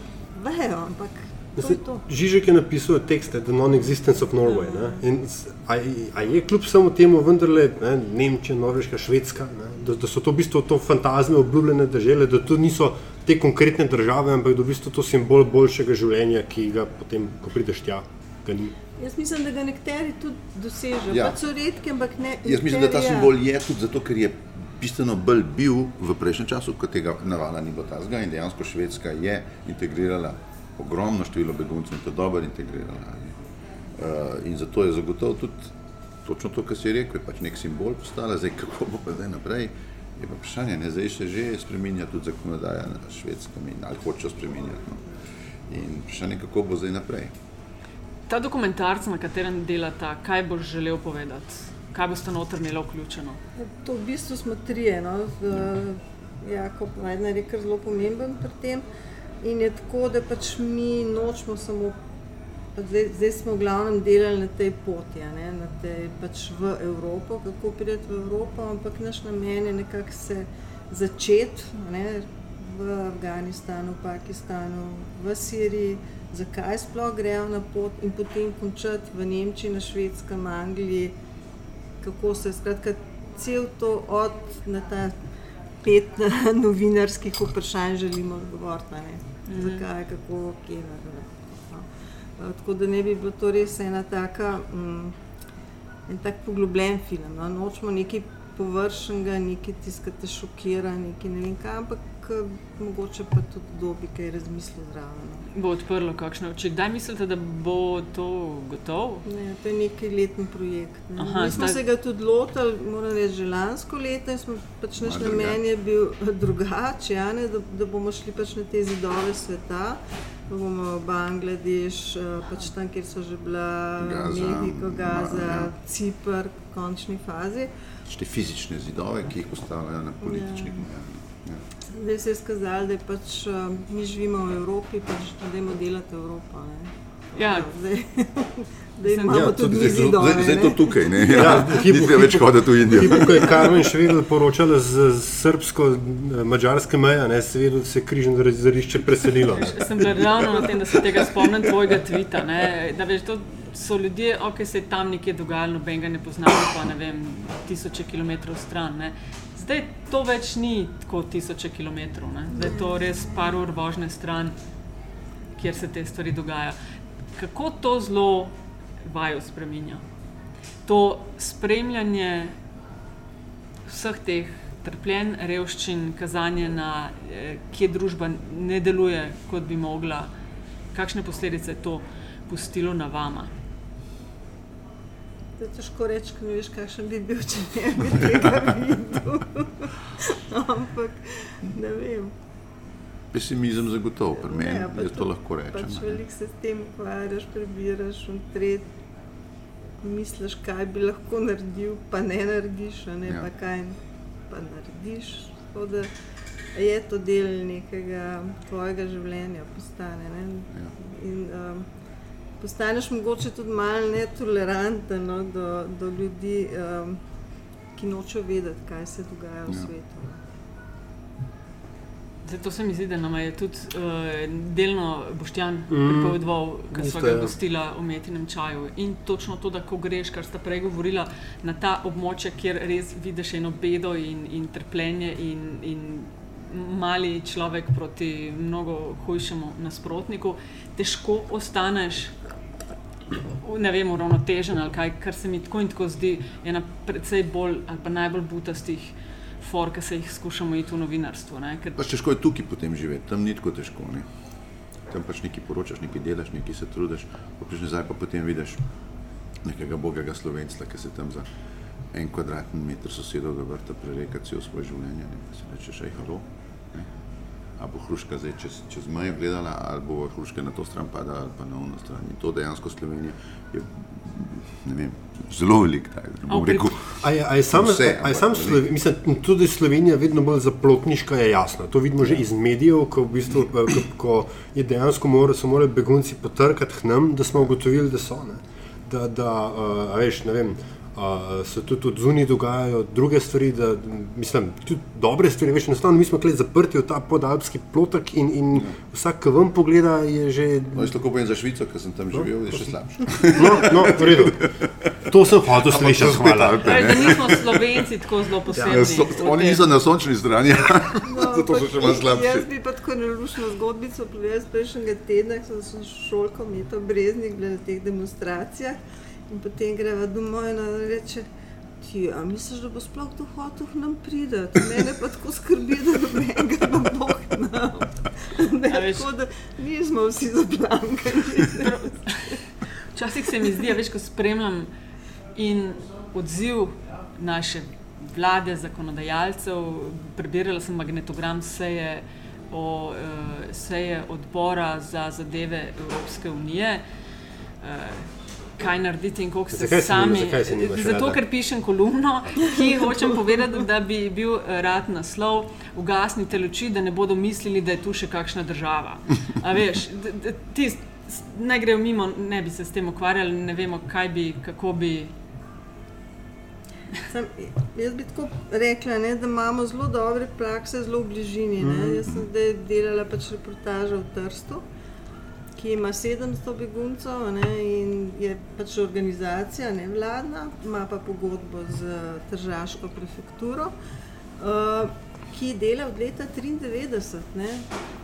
vejo, ampak to je to. Žižek je napisal tekste The Non-Existence of Norway. Ne? In A, a je kljub samo temu vendarle ne, Nemčija, Norveška, Švedska, ne, da, da so to v bistvu to fantazme, obljubljene države, da to niso te konkretne države, ampak da v bistvu to simbol boljšega življenja, ki ga potem, ko prideš tja, ga ni. Jaz mislim, da ga nekateri tudi dosežejo. Ja. Pač so redki, ampak ne. Jaz mislim, da ta ja. simbol je tudi zato, ker je bistveno bolj bil v prejšnjem času, ko tega navala ni bilo tazga in dejansko Švedska je integrirala ogromno število beguncev in to dobro integrirala. Uh, in zato je zagotovo tudi točno to, kar si rekel, je pač nek simbol postala, zdaj kako bo pa zdaj naprej. Je pa vprašanje, ne, zdaj se že spremenja tudi zakonodaja na švedskem in ali hočejo spremenjati. No. In vprašanje, kako bo zdaj naprej. Ta dokumentarc, na katerem delata, kaj boš želel povedati? Kaj boste noter imeli vključeno? To v bistvu smo trije. No? Jakob Vajdner je kar zelo pomemben pri tem. In je tako, da pač mi nočemo samo, zdaj, zdaj smo v glavnem delali na tej poti, ne, na tej pač v Evropo, kako priti v Evropo, ampak naš namen je nekako se začeti v Afganistanu, Pakistanu, v Siriji, zakaj sploh grejo na pot in potem končati v Nemčiji, na Švedskem, Angliji, kako se skratka cel to od na ta pet novinarskih vprašanj želimo odgovoriti mm. zakaj, kako, kje. No. Tako da ne bi bilo to res ena taka, um, en tak poglobljen film. No. Nočemo nekaj površnega, nekaj tiskati šokira, nekaj ne vem kaj, ampak mogoče pa tudi dobi kaj razmisliti zraven. No. Bo odprlo kakšne oči. Kdaj mislite, da bo to gotovo? Ne, to je neki letni projekt. Ne. Aha, Mi smo zdaj... se ga tudi lotili, moram reči, že lansko leto in smo pač naš namen je bil drugačen, ja, da, da bomo šli pač na te zidove sveta. Da bomo v Bangladeš, eh, pač tam, kjer so že bila Mehiko, Gaza, ja. Cipr, v končni fazi. Šte fizične zidove, ki jih postavljajo na političnih ja. mejah. Zdaj se je skazalo, da pač, uh, mi živimo v Evropi, pač da imamo delati Evropo. Ja. ja, zdaj, da imamo ja, tudi mi zidove. Zdaj, zdaj je to tukaj, ne? Ja, ja, hipo, hipo, več hoditi v Indijo. Ko je Karmen še vedno poročala z srbsko-mađarske meje, ne, se vedno se križno zarišče preselilo. Ne. Sem bila ravno na tem, da se tega spomnim tvojega tvita, ne, da veš, to so ljudje, ok, se je tam nekje dogajalo, noben ga ne poznamo, pa ne vem, tisoče kilometrov stran, ne. Zdaj to več ni tako tisoče kilometrov, ne? zdaj je to res par ur vožnje stran, kjer se te stvari dogajajo. Kako to zelo vajo spremenja? To spremljanje vseh teh trpljenj, revščin, kazanje na, eh, kje družba ne deluje, kot bi mogla, kakšne posledice je to pustilo na vama. To je težko reči, ker ne veš, kakšen bi bil, če ne bi tega videl. Ampak ne vem. Pesimizem zagotovo, pri meni ja, je to lahko reči. Pač veliko se s tem ukvarjaš, prebiraš in tret. Misliš, kaj bi lahko naredil, pa ne narediš, ne ja. pa kaj pa narediš. Da je to del nekega tvojega življenja, postane. Ja. In, um, postaneš mogoče tudi malo netoleranten no, do, do ljudi, um, ki nočejo vedeti, kaj se dogaja v ja. svetu. Zdaj, to se mi zdi, da nam je tudi uh, delno Boštjan mm. pripovedoval, ker smo ga gostili v umetnem čaju. In točno to, da ko greš, kar sta prej govorila, na ta območja, kjer res vidiš eno bedo in, in trpljenje in, in mali človek proti mnogo hujšemu nasprotniku, težko ostaneš ne vem, uravnotežen ali kaj, kar se mi tako in tako zdi ena predvsej bolj ali pa najbolj butastih for, ki se jih skušamo iti v novinarstvo. Ker... Pač težko je tukaj potem živeti, tam ni tako težko. Ne? Tam pač nekaj poročaš, nekaj delaš, nekaj se trudiš, popiš nazaj pa potem vidiš nekega bogega slovenca, ki se tam za en kvadratni meter sosedovega vrta prereka cel svoje življenje. Pa si rečeš, hej, halo ali bo hruška zdaj čez, čez mejo gledala, ali bo hruška na to stran padala, ali pa na ono stran. In to dejansko Slovenija je vem, zelo velik. Tudi Slovenija je vedno bolj zaplotniška, je jasno. To vidimo že iz medijev, ko, v bistvu, ko, ko je dejansko mora, so morali begunci potrkati k nam, da smo ugotovili, da so. Ne? Da, da uh, veš, ne vem se tudi od zunaj dogajajo druge stvari, da, mislim, tudi dobre stvari. Veš, enostavno mi smo tukaj zaprti v ta podalpski plotek in, in ja. vsak, ki vam pogleda, je že. No, jaz lahko povem za Švico, ker sem tam no, živel, je še slabše. No, no, v redu. To sem hotel slišati, hvala. Da nismo slovenci tako zelo posebni. Ja, so, oni niso na sončni strani, no, zato so še manj slabši. Jaz bi pa tako narušila zgodbico, povedala prejšnjega tedna, ko sem šolko metal breznik na teh demonstracijah. In potem greva domov in reče, ti, a misliš, da bo sploh to hotel k nam priti? Mene pa tako skrbi, da ne bi ga Bog nam. Tako da nismo vsi zaplankani. Včasih se mi zdi, da več ko spremljam in odziv naše vlade, zakonodajalcev. Prebirala sem magnetogram seje, o, uh, seje odbora za zadeve Evropske unije. Uh, Kaj narediti in kako se Zakaj se sami. nima- zakaj se nimaš Zato, rada? ker pišem kolumno, ki hočem povedati, da bi bil eh, rad naslov: Ugasnite luči, da ne bodo mislili, da je tu še kakšna država. A veš, tis, ne grejo mimo, ne bi se s tem ukvarjali, ne vemo, kaj bi, kako bi. Sam, jaz bi tako rekla, ne, da imamo zelo dobre prakse, zelo v bližini. Ne. Jaz sem zdaj delala pač reportažo v Trstu, ki ima 700 beguncev ne, in je pač organizacija nevladna, ima pa pogodbo z Tržaško prefekturo. Uh, Ki dela od leta 1993,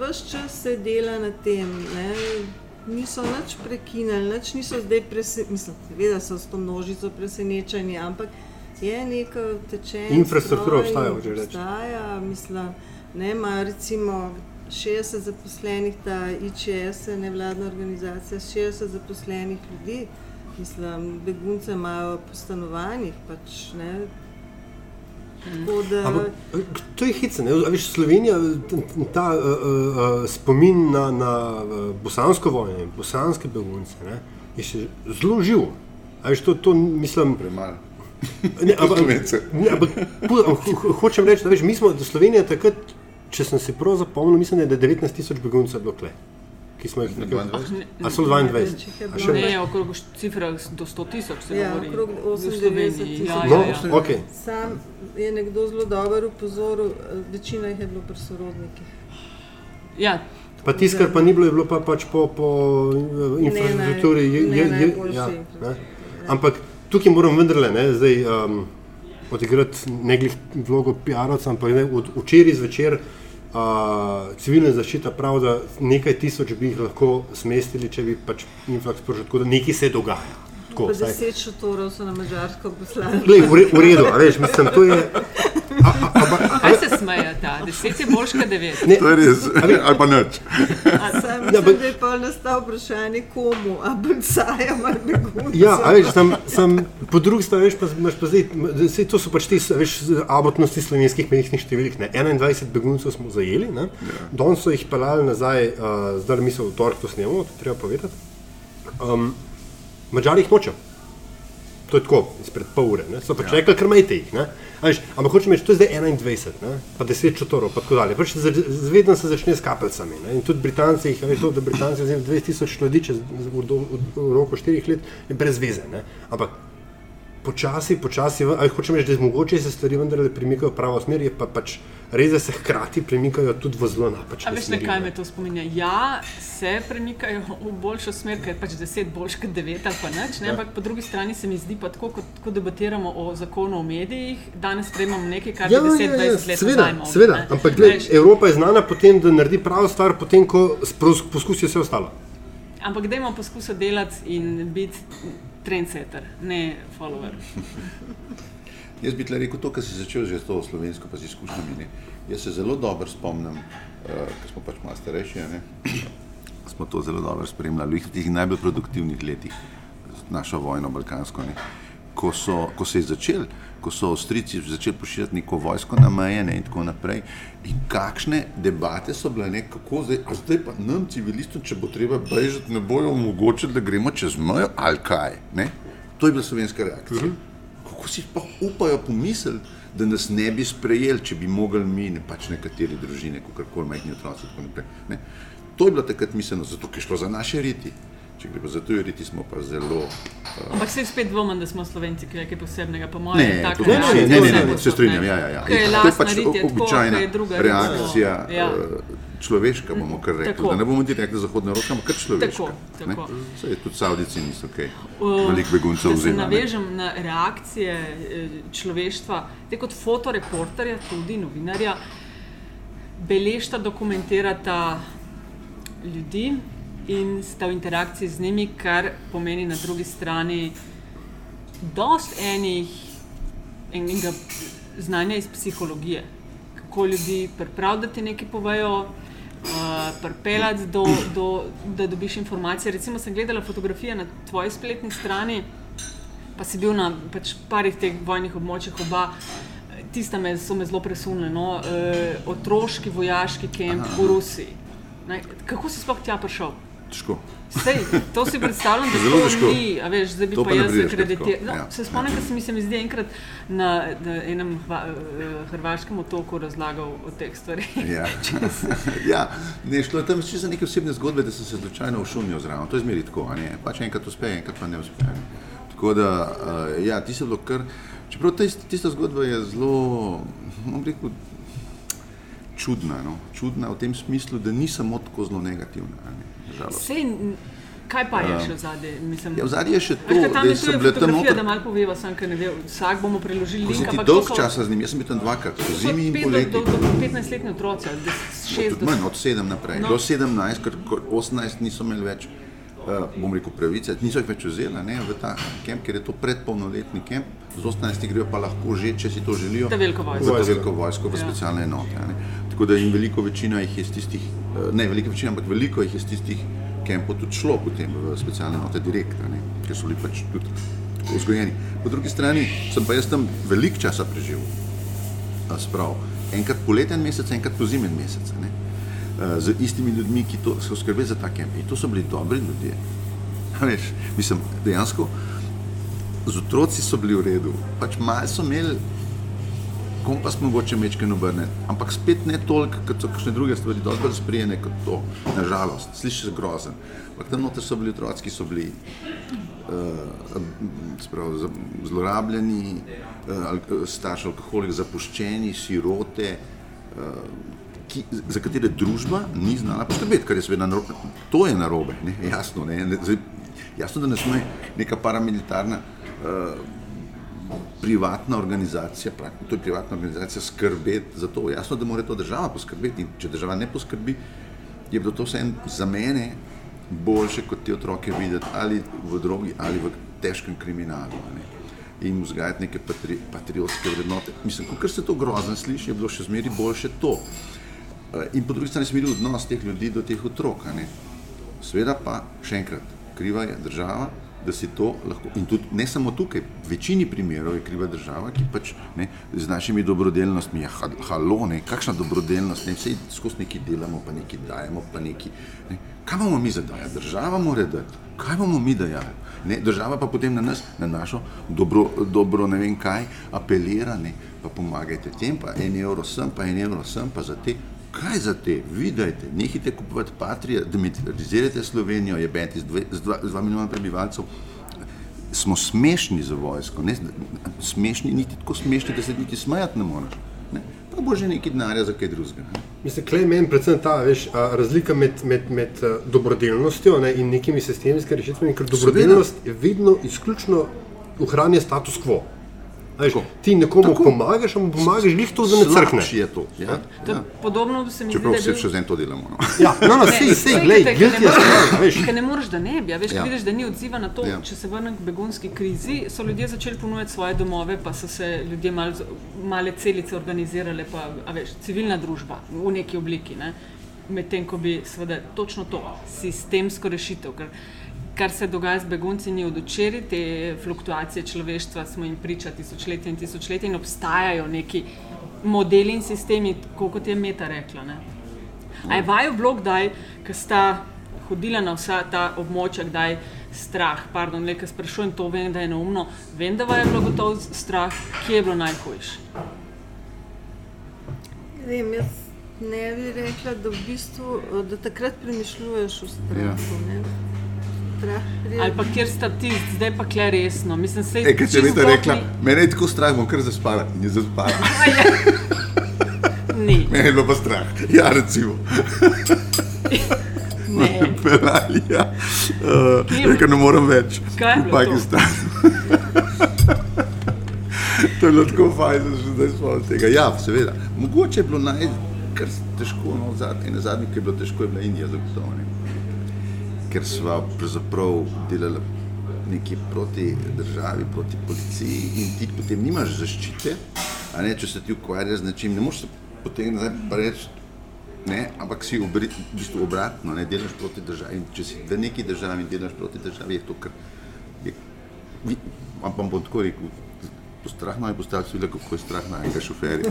vse čas se dela na tem, ne. niso nič prekinili, nič niso zdaj presenečeni, seveda so s to množico presenečeni, ampak je neka tečenja. Infrastruktura obstaja, hočeš reči. Obstaja, mislim, ne, ima recimo 60 zaposlenih, ta IČS je nevladna organizacija, 60 zaposlenih ljudi, mislim, begunce imajo po stanovanjih, pač ne. Tako da, Ampak to je? A Veš, Slovenija, ta uh, uh, spomin na, na bosansko vojno in bosanske begunce ne, je še zelo živo. A Veš, to, to mislim, Premalo. ne, ampak, ne, ampak ho- hočem reči, da veš, mi smo, Slovenija takrat, če sem se prav zapomnil, mislim, da je 19 tisoč beguncev bilo kle, ki smo jih Na nekako. 22. A so 22? več jih je A bilo. še Ne, okrog cifrah do 100 tisoč se Ja, govori. okrog v 98 Sloveniji. tisoč. Ja, No, ja, ja. ok. Sam je nekdo zelo dober upozoril, eh, večina jih je bilo pri sorodnikih. ja, Pa tisto, kar pa ni bilo, je bilo pa pač po, po eh, infrastrukturi. Ne, je- ne, je- je- ja, infrastrukturi, ne. ja. Ampak tukaj moram vendarle ne, zdaj, um, odigrati ne glih vlogo PR-ovca, ampak ne, od včeraj zvečer uh, civilna zaščita pravi, da nekaj tisoč bi jih lahko smestili, če bi pač sprožil, tako da nekaj se dogaja. Tako, Pa deset šotorov so na Mačarsko poslali. Glej, v, re, v redu, a veš, mislim, to je. A, a, a, a, kaj se smeje ta? Deset je boljš kot devet. ne, To je res, ali pa nič. Sam Ja, je pa nastalo vprašanje, komu, a bolcajem ali beguncem. Ja, a veš, sem, sem, po drugi strani veš, pa, imaš pa zdaj, zdaj, to so pač te veš, abotnosti slovenskih mehkih številk. Ne? 21 beguncev smo zajeli, ja. danes so jih pelali nazaj, uh, zdaj misel, v torek to snemamo, to treba povedati. Um, Mačari jih nočejo. To je tako, izpred pol ure, ne? so pač ja. rekli, kar majte jih. Veš, ampak hočem reči, to je zdaj 21, ne? pa 10 čotorov, pa tako dalje. Pač Zvedno se začne s kapljicami. In tudi Britanci, jih, veš, to, da Britanci vzeli 20 tisoč ljudi čez v, v, v, v roku 4 let, je brez veze. Ne? Ampak počasi, počasi, ali hočem reči, da je mogoče se stvari vendarle premikajo v pravo smer, je pa pač res, da se hkrati premikajo tudi v zelo A napačne veš, na smeri. kaj ne. me to spominja? Ja, se premikajo v boljšo smer, ker je pač deset boljš kot devet ali pa nič, ne? Ja. ampak po drugi strani se mi zdi pa tako, kot ko debatiramo o zakonu o medijih, danes sprejemamo nekaj, kar Ja, bi 10-20 ja, ja, let seveda, nazaj seveda. ne. Ampak gled, Evropa je znana po tem, da naredi pravo stvar, potem ko poskusi vse ostalo. Ampak dajmo poskusiti delati in biti trendsetter, ne follower. Jaz bi tle rekel to, kar si začel že s to slovensko, pa z izkušnjami. Ne. Jaz se zelo dobro spomnim, uh, ker smo pač malo starejši, ne, smo to zelo dobro spremljali v teh najbolj produktivnih letih, našo vojno balkansko. Ne. Ko, so, ko se je začel, ko so Avstrijci začeli pošiljati neko vojsko na meje ne, in tako naprej. In kakšne debate so bile, ne, kako zdaj, a zdaj pa nam, civilistom, če bo treba bežati, ne bojo omogočili, da gremo čez mejo ali kaj. Ne. To je bila slovenska reakcija. Kako si pa upajo pomisliti, da nas ne bi sprejeli, če bi mogli mi, ne pač nekatere družine, kako koli majhni otroci. in tako naprej, ne. To je bilo takrat misleno, zato je šlo za naše riti. Če gre za tuje riti, smo pa zelo. Ampak se spet dvomim, da smo Slovenci kaj kaj posebnega, po mojem. Ne, to ne, ne, ne, se strinjam. Ja, ja, ja. Je To je pač rit, je tako, običajna ker je reakcija, tako. Ja. eh, človeška, bomo kar rekli. Tako. Da ne bomo direktno zahodna roka, ampak kar človeška. Tako, tako. Saj tudi Savdici niso kaj. Uh, Veliko beguncev se vzema. ne. navežem na reakcije eh, človeštva, te kot fotoreporterja, tudi novinarja, beležta, dokumentirata ljudi in sta v interakciji z njimi, kar pomeni na drugi strani dost enih enega znanja iz psihologije, kako ljudi pripraviti, da ti nekaj povejo. Uh, pripeljati, do, do, da dobiš informacije. Recimo, sem gledala fotografije na tvoji spletni strani, pa si bil na pač parih teh vojnih območjih, oba. Tiste me, so me zelo presunile. No? E, otroški vojaški kamp v Rusiji. Ne? Kako si sploh tja prišel? Težko. Sej, to si predstavljam, da Zelo težko. ni, a veš, zdaj bi To pa pa jaz akreditiral. No, ja. se spomnim, da sem se mi zdi enkrat na, na enem hva, eh, hrvaškem otoku razlagal o teh stvareh. Ja. ja, ne, šlo je tam čisto za neke osebne zgodbe, da sem se slučajno všumil zraven. To je zmeri tako, ne? pač enkrat uspe, enkrat pa ne uspe. Tako da, uh, ja, ti se bilo kar. Čeprav tista, tista zgodba je zelo, bom rekel, čudna, no? čudna v tem smislu, da ni samo tako zelo negativna. ne. Sej, kaj pa je še v zadnji? Ja, v zadnji je še to, Veš, da sem je bila tam noter. da malo poveva, sem, ker ne ve, vsak bomo priložili Ko link. ti dolg so- časa z njim, jaz sem bil tam dvakrat, po zimi in poleti. Do, do, do 15-letni otroci, des- šest Tudi do manj, od 7 naprej. No. No. Do 17, ker ko 18 niso imeli več, bom rekel, pravice, niso jih več vzeli ne, v ta kamp, ker je to predpolnoletni kamp. Z 18 grejo pa lahko že, če si to želijo, Ta veliko vojsko. v veliko vojsko, v Ja. specialne enote. Ne. Tako da jim veliko večina jih je iz tistih, eh, ne velika večina, ampak veliko jih je iz tistih kampov tudi šlo potem v specialne enote direkt, a ne, ker so bili pač tudi vzgojeni. Po drugi strani sem pa jaz tam veliko časa preživel. Sprav, enkrat poleten mesec, enkrat pozimen mesec. Ne? Eh, Z istimi ljudmi, ki to, so skrbeli za ta kamp. In to so bili dobri ljudje. Veš, mislim, dejansko z otroci so bili v redu. Pač malo so imeli kompas mogoče mečken obrnen, ampak spet ne toliko, kot so kakšne druge stvari, bolj sprijene kot to, nažalost, slišiš grozen. Ampak tam noter so bili otroci, ki so bili uh, sprav, za- zlorabljeni, uh, al, starši alkoholik, zapuščeni, sirote, uh, ki, za katere družba ni znala poskrbeti, kar je seveda narobe. To je narobe, ne? jasno. Ne? Zdaj, jasno, da ne sme neka paramilitarna uh, privatna organizacija, to je privatna organizacija, skrbeti za to. Jasno, da mora to država poskrbeti. In če država ne poskrbi, je bilo to vseeno za mene boljše kot te otroke videti ali v drogi ali v težkem kriminalu. Ne? In vzgajati neke patri, patriotske vrednote. Mislim, ko se to grozno sliši, je bilo še zmeraj boljše to. Eh, In po drugi strani smo videli odnos teh ljudi do teh otrok. Sveda pa, še enkrat, kriva je država, da si to lahko. In tudi ne samo tukaj, v večini primerov je kriva država, ki pač ne, z našimi dobrodelnostmi, ja, ha- halo, ne, kakšna dobrodelnost, ne, vse skozi nekaj delamo, pa nekaj dajemo, pa nekaj. Ne. Kaj bomo mi zadajali? Država mora dati. Kaj bomo mi dajali? Ne, država pa potem na nas, na našo dobro, dobro ne vem kaj, apelira, ne, pa pomagajte tem, pa en evro sem, pa en evro sem, pa za te. Kaj za te? Vidite, nehite kupovati patrije, demilitarizirajte Slovenijo, je beti z, dve, z, dva, z dva milijona prebivalcev. Smo smešni za vojsko, ne, smešni, niti tako smešni, da se niti smejati ne moreš. Ne. Pa bo že nekaj denarja za kaj drugega. Mislim, klej meni predvsem ta veš, a, razlika med, med, med dobrodelnostjo ne, in nekimi sistemskimi rešitvami, ker dobrodelnost je vedno izključno ohranja status quo. Veš, ti nekomu Tako. pomagaš, ampak pomagaš glih to, da ne crkne. Slabši je to. Ja, To je ja. Podobno se mi zdi, Čeprav da je vse bil- še zdaj to delamo. No. Ja, no, no, sej, sej, glej, guilty je stvar, veš. Ker ne moreš, da ne bi. a Veš, ja. Ja. vidiš, da ni odziva na to. Ja. Ja. Če se vrnem k begunski krizi, so ljudje začeli ponujati svoje domove, pa so se ljudje mal, male celice organizirale, pa a veš, civilna družba v neki obliki. Ne? Medtem ko bi seveda točno to, sistemsko rešitev. Ker, kar se dogaja z begunci, ni od včeraj, te fluktuacije človeštva smo jim priča tisočletja in tisočletja in obstajajo neki modeli in sistemi, tako kot je Meta rekla. Ne? A je vaju bilo kdaj, ko sta hodila na vsa ta območja, kdaj strah, pardon, le, ker sprašujem to, vem, da je neumno, vem, da vaju je bilo gotovo strah, kje je bilo najhujše. Ne Vem, jaz ne bi rekla, da, v bistvu, da takrat premišljuješ o strahu. Ja. Pride. Ali pa kjer sta ti, zdaj pa kle resno. Mislim, se E, kaj če bi to rekla, mene je tako strah, bom kar zaspala in je zaspala. Ni, Mene je bilo pa strah. Ja, recimo. ne. Pelali, ja. Uh, bilo? ker ne morem več. Kaj je v? Pakistanu. to je bilo tako fajn, da se zdaj spomnim tega. Ja, seveda. Mogoče je bilo naj, kar težko, no, zadnje, zadnje, ki je bilo težko, je bila Indija zagotovo. Ker sva pravzaprav delala nekaj proti državi, proti policiji in ti potem nimaš zaščite, a ne, če se ti ukvarjaš z nečim, ne moreš se potegniti nazaj reči, Ne, ampak si obri, v bistvu obratno, ne delaš proti državi. In če si v neki državi in delaš proti državi, je to kar. Je, vam bom tako rekel, strah naj postaviti, videla, kako je strah na enega šoferja.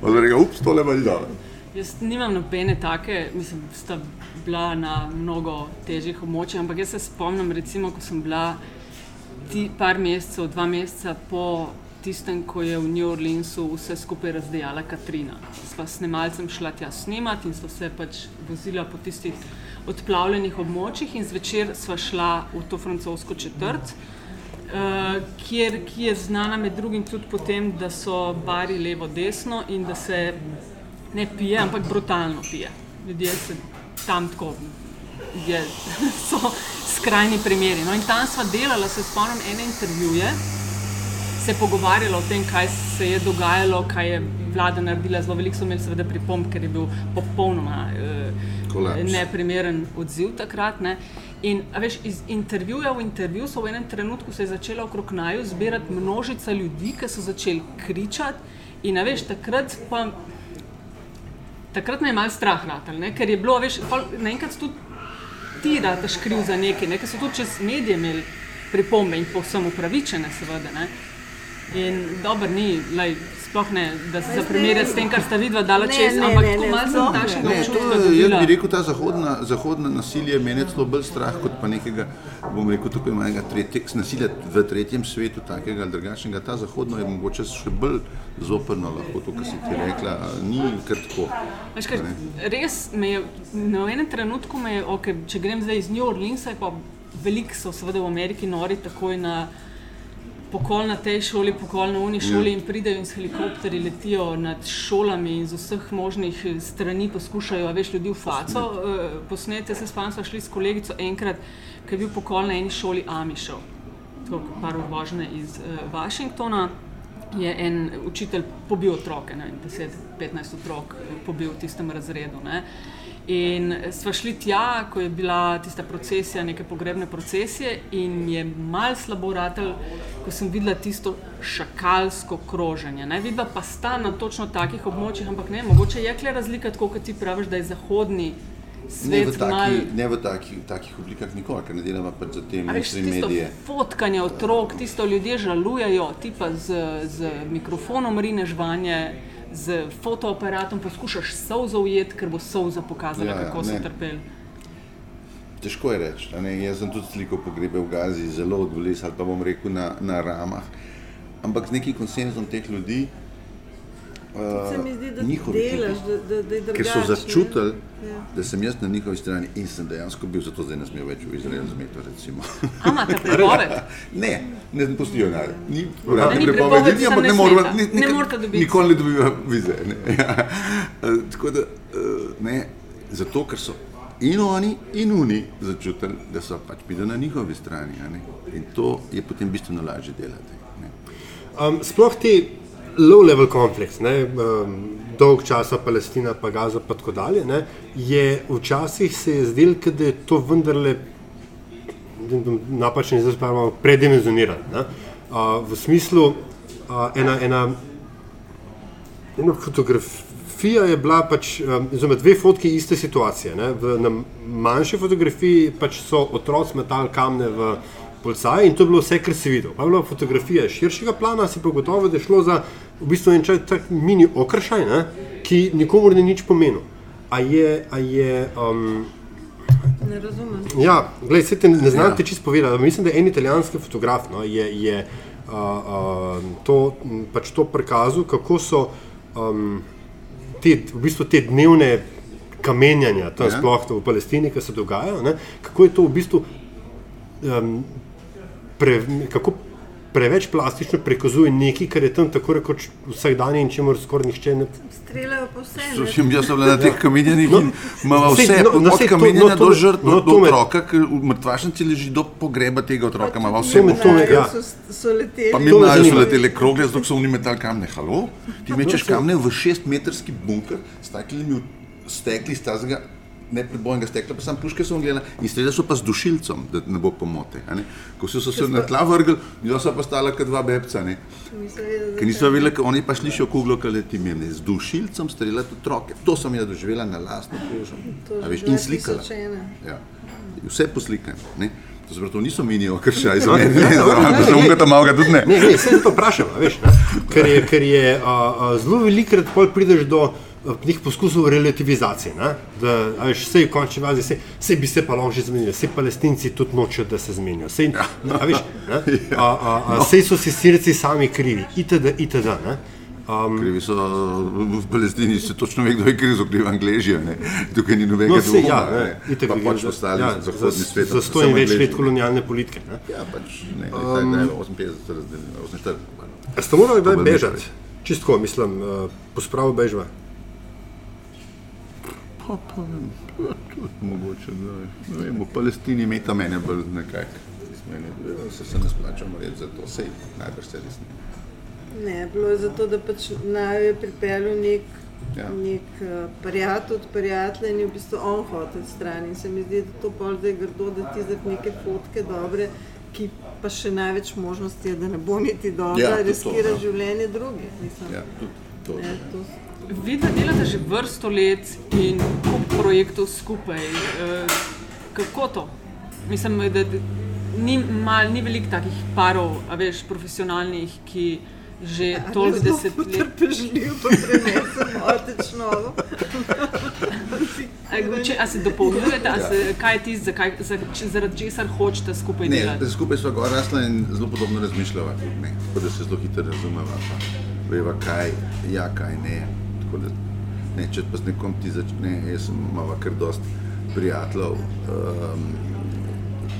Pa da reka, ups, tole pa ni dobro. Jaz nimam nobene take, mislim, sta bila na mnogo težjih območjih, ampak jaz se spomnim, recimo, ko sem bila ti par mesecev, dva meseca po tistem, ko je v New Orleansu vse skupaj razdejala Katrina. Sva s snemalcem šla tja snemati in sva se pač vozila po tistih odplavljenih območjih in zvečer sva šla v to francosko četrt. Uh, kjer, ki je znana med drugim tudi po tem, da so bari levo-desno in da se ne pije, ampak brutalno pije. Ljudje se tam tako, je, so skrajni primeri. No, in tam sva delala, se spomnim, ene intervjuje, se pogovarjala o tem, kaj se je dogajalo, kaj je vlada naredila. Zelo veliko so imeli, seveda, pripomb, ker je bil popolnoma Kolaps. neprimeren odziv takrat. Ne. In veš, iz intervjuja v intervju so v enem trenutku se je začela okrog naju zbirati množica ljudi, ki so začeli kričati. In veš, takrat pa. Takrat me je malo strah, ratal, ne? ker je bilo, veš, naenkrat tudi ti rataš kriv za nekaj, ne? ker so tudi čez medije imeli pripombe in povsem upravičene, seveda. Ne? In dobro ni, lej, sploh ne, da se zaprimerjati s tem, kar sta vidva dala Ne, čez, ne, ampak ne, tako ne, malo sem sploh ne. takšnega Ne, to, občutka je- jaz bi rekel, ta zahodna, zahodna nasilje meni je celo bolj strah kot pa nekega, bom rekel, tako imenega nasilja v tretjem svetu, takega ali drugačnega. Ta zahodno je mogoče še bolj zoprno, lahko to, kar si ti rekla, ni kar tako. Veš, kaj, res me je, na enem trenutku me je, okay, če grem zdaj iz New Orleansa, pa veliko so seveda v Ameriki nori takoj na pokol na tej šoli, pokol na uni šoli in pridejo in s helikopterji letijo nad šolami in z vseh možnih eh, strani poskušajo, a veš, ljudi v faco uh, posneti. Jaz se spomnim, smo šli s kolegico enkrat, ko je bil pokol na eni šoli Amišov, tako par vožnje iz uh, Washingtona je en učitelj pobil otroke, ne, vem, 10-15 otrok eh, pobil v tistem razredu. Ne. In sva šli tja, ko je bila tista procesija, neke pogrebne procesije, in je mal slabo ratelj, ko sem videla tisto šakalsko kroženje. Ne. Vidva pa sta na točno takih območjih, ampak ne, mogoče je kle razlika, tako kot ti praviš, da je zahodni Ne v, svet mal. taki, ne v taki, takih oblikah nikoli, ker ne delamo pač za te medije. fotkanje otrok, tisto ljudje žalujejo, ti pa z, z mikrofonom rineš vanje, z fotoaparatom poskušaš solzo ujeti, ker bo solza pokazala, Ja, ja, kako so ne. trpeli. Težko je reči. Jaz sem tudi sliko pogrebe v Gazi, zelo odvolis ali pa bom rekel na, na ramah. Ampak z nekim konsenzom teh ljudi, Se mi zdi, da njihovi delaš, da, da, da je drugače. ker so ne. začutili, Ja. da sem jaz na njihovi strani in sem dejansko bil, zato zdaj ne smejo več v Izrael zmeto. recimo. A imate prepoved? Ne, ne pustijo naj. Ni uradne prepovedi, ni, ampak ne ne ni- Ne morete dobiti. Nikoli ne dobijo vize. Ne. Ja. Tako da, eh, ne, zato ker so in oni, in oni začutili, da so pač bili na njihovi strani. a ne. In to je potem bistveno lažje delati. Ne. Um, sploh ti low-level konflikt, ne, um, dolg časa Palestina, pa Gaza, pa tako dalje, ne, je včasih se je zdelo, kot da je to vendarle napačen izraz, imamo predimenzioniran. Ne, uh, v smislu, uh, ena, ena, ena fotografija je bila pač, um, oziroma dve fotki iste situacije. Ne, v, na manjši fotografiji pač so otroci metali kamne v policaje in to je bilo vse, kar si videl. Pa je bila fotografija širšega plana, si pa gotovo, da je šlo za v bistvu en čak, tak mini okršaj, ne, ki nikomor ni nič pomenil. A je, a je um, Ne razumem. Ja, glej, se te ne znam Ja. ti čisto povedati. Mislim, da je en italijanski fotograf no, je, je uh, uh, to, pač to prikazal, kako so um, te, v bistvu te dnevne kamenjanja, tam Ja. ja. sploh v Palestini, ki se dogajajo, ne, kako je to v bistvu um, pre, kako preveč plastično prikazuje nekaj, kar je tam tako rekoč vsakdanje in čemu skoraj nihče ne Streljajo po vse. ne. Slušam, jaz sem bila na teh kamenjanjih No, in imamo vse, no, no, no, od kamenjanja no, to do žrtve, no, do otroka, ker v mrtvašnici leži do pogreba tega otroka, imamo vse. Možno. ja. So, so leteli. Pa mi imajo so letele krogle, zato so oni metali kamne. Halo? Ti mečeš sej- kamne v šestmetrski bunker s takimi stekli stazga ne prebojnega stekla, pa sam puške so gledali in streljali so pa z dušilcem, da ne bo pomote. a ne. Ko so se na tla vrgli, bila so pa stala kot dva bebca, ne. Nisem vedela, Ker niso vedeli, oni pa šli še v kuglo, kaj leti meni. Z dušilcem streljati otroke. To sem jaz doživela na lastno kožo. In slikala. Ja. Vse poslikam. ne. To se pravi, to niso minijo, ker še iz mene. Ne, sem ga tam malo tudi ne. Ne, ne, se to vprašam, veš, ne? ker je, ker je a, a, zelo velikrat pol prideš do nekih poskusov relativizacije. Ne? Da, veš, sej v končni fazi, sej, sej bi se pa lahko že zmenili, sej palestinci tudi nočejo, da se zmenijo. Sej, a, veš, ne? a, a, a, sej so si sirci sami krivi, itd. itd. Ne? Um, Krivi so v Palestini, se točno ve, kdo je kriv, so krivi Angleži. Tukaj ni nobenega no, ja, dvoma. ne, ne. itak Pa pač ostali ja, zahodni za, svet. Za sto in več let kolonialne politike. Ne? Ja, pač ne, um, ne, 58, razdeljeno, 48. pardon. A ste morali bežati? Čistko, mislim, uh, pospravo bežva. Pa, pa, vem, ja, tudi mogoče, da ne vem, v Palestini meta mene bolj nekako. mene, ja, Se se ne splačamo reči za to, sej najbrž se res ne. Ne, bilo je zato, da pač naj je pripeljal nek, Ja. ja. nek uh, prijatelj od prijatelja in je v bistvu on hotel stran. In se mi zdi, da to pol zdaj grdo, da ti zdaj neke fotke dobre, ki pa še največ možnosti je, da ne bo niti dobra, Ja, ja, tudi to, riskira ja. življenje drugih. Mislim. Ja, tudi to. Ne, to, Vi da delate že vrsto let in kup projektov skupaj. eh, Kako to? Mislim, da ni, mal, ni veliko takih parov, a veš, profesionalnih, ki že toliko desetletij. Trpežljiv, pa prenesem otečno. A, če- a se dopolnjujete, a se, kaj je tisto, za, zaradi česar hočete skupaj Ne, delati? skupaj smo gor rasla in zelo podobno razmišljava, ne, tako da se zelo hitro razumeva, pa veva kaj, ja, kaj ne. Tako da, ne, če pa z nekom ti začne, jaz sem imala kar dost prijateljev, um,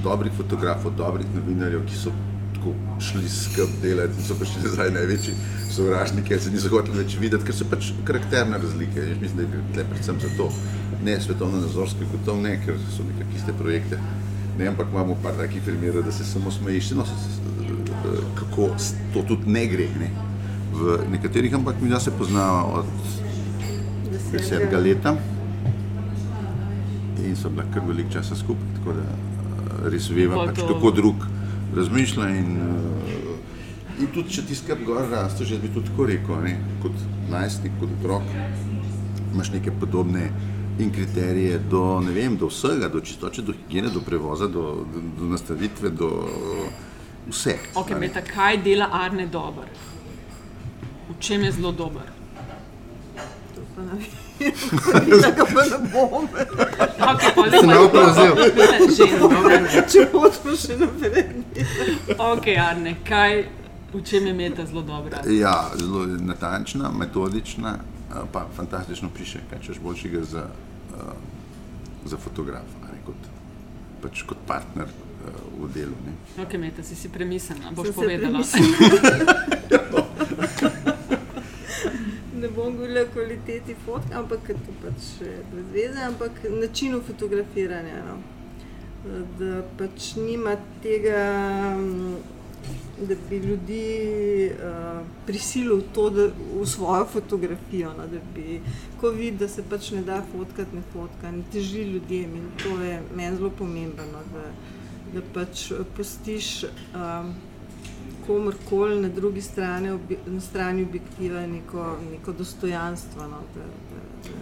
dobrih fotografov, dobrih novinarjev, ki so tako šli skrb delati in so prišli nazaj največji sovražniki, ker se niso hoteli več videti, ker so pač karakterne razlike. Jaz mislim, da je tle predvsem zato, ne svetovno nazorske, kot ne, ker so nekakšne iste projekte. Ne, ampak imamo par takih primerov, da se samo smejiš, no, kako to tudi ne gre. Ne. V nekaterih, ampak mi da se poznava od desetega leta in so bila kar veliko časa skupaj, tako da eh, res veva, Pa pač, kako drug razmišlja. In, uh, in tudi, če ti skrb gor raste, že bi tudi tako rekel, ne, kot najstnik, kot otrok, imaš neke podobne in kriterije do, ne vem, do vsega, do čistoče, do higiene, do prevoza, do, do, do nastavitve, do vse. Ok, a ne. Meta, kaj dela Arne dober? V čem je zelo dober? To pa ne vem. Tega pa ne bom. Sem malo prevzel. Če hočemo še naprej. Ok, Arne, kaj, v čem je Meta zelo dobra? Ja, zelo natančna, metodična, eh, pa fantastično piše, kaj češ boljšega za, uh, za fotografa, a ne, kot, pač kot partner uh, v delu. Ne. Ok, Meta, si si premislila, boš povedala. Ne bom govorila o kvaliteti fotk, ampak to pač brez veze, ampak načinu fotografiranja. No. Da pač nima tega, da bi ljudi uh, prisilil to, da v svojo fotografijo. No, da bi, ko vidi, da se pač ne da fotkati, ne fotka, ne teži ljudem in to je meni zelo pomembno. No, da, da pač pustiš um, komorkoli na drugi strani, obi, na strani objektiva neko, neko dostojanstvo. No, da, da, da.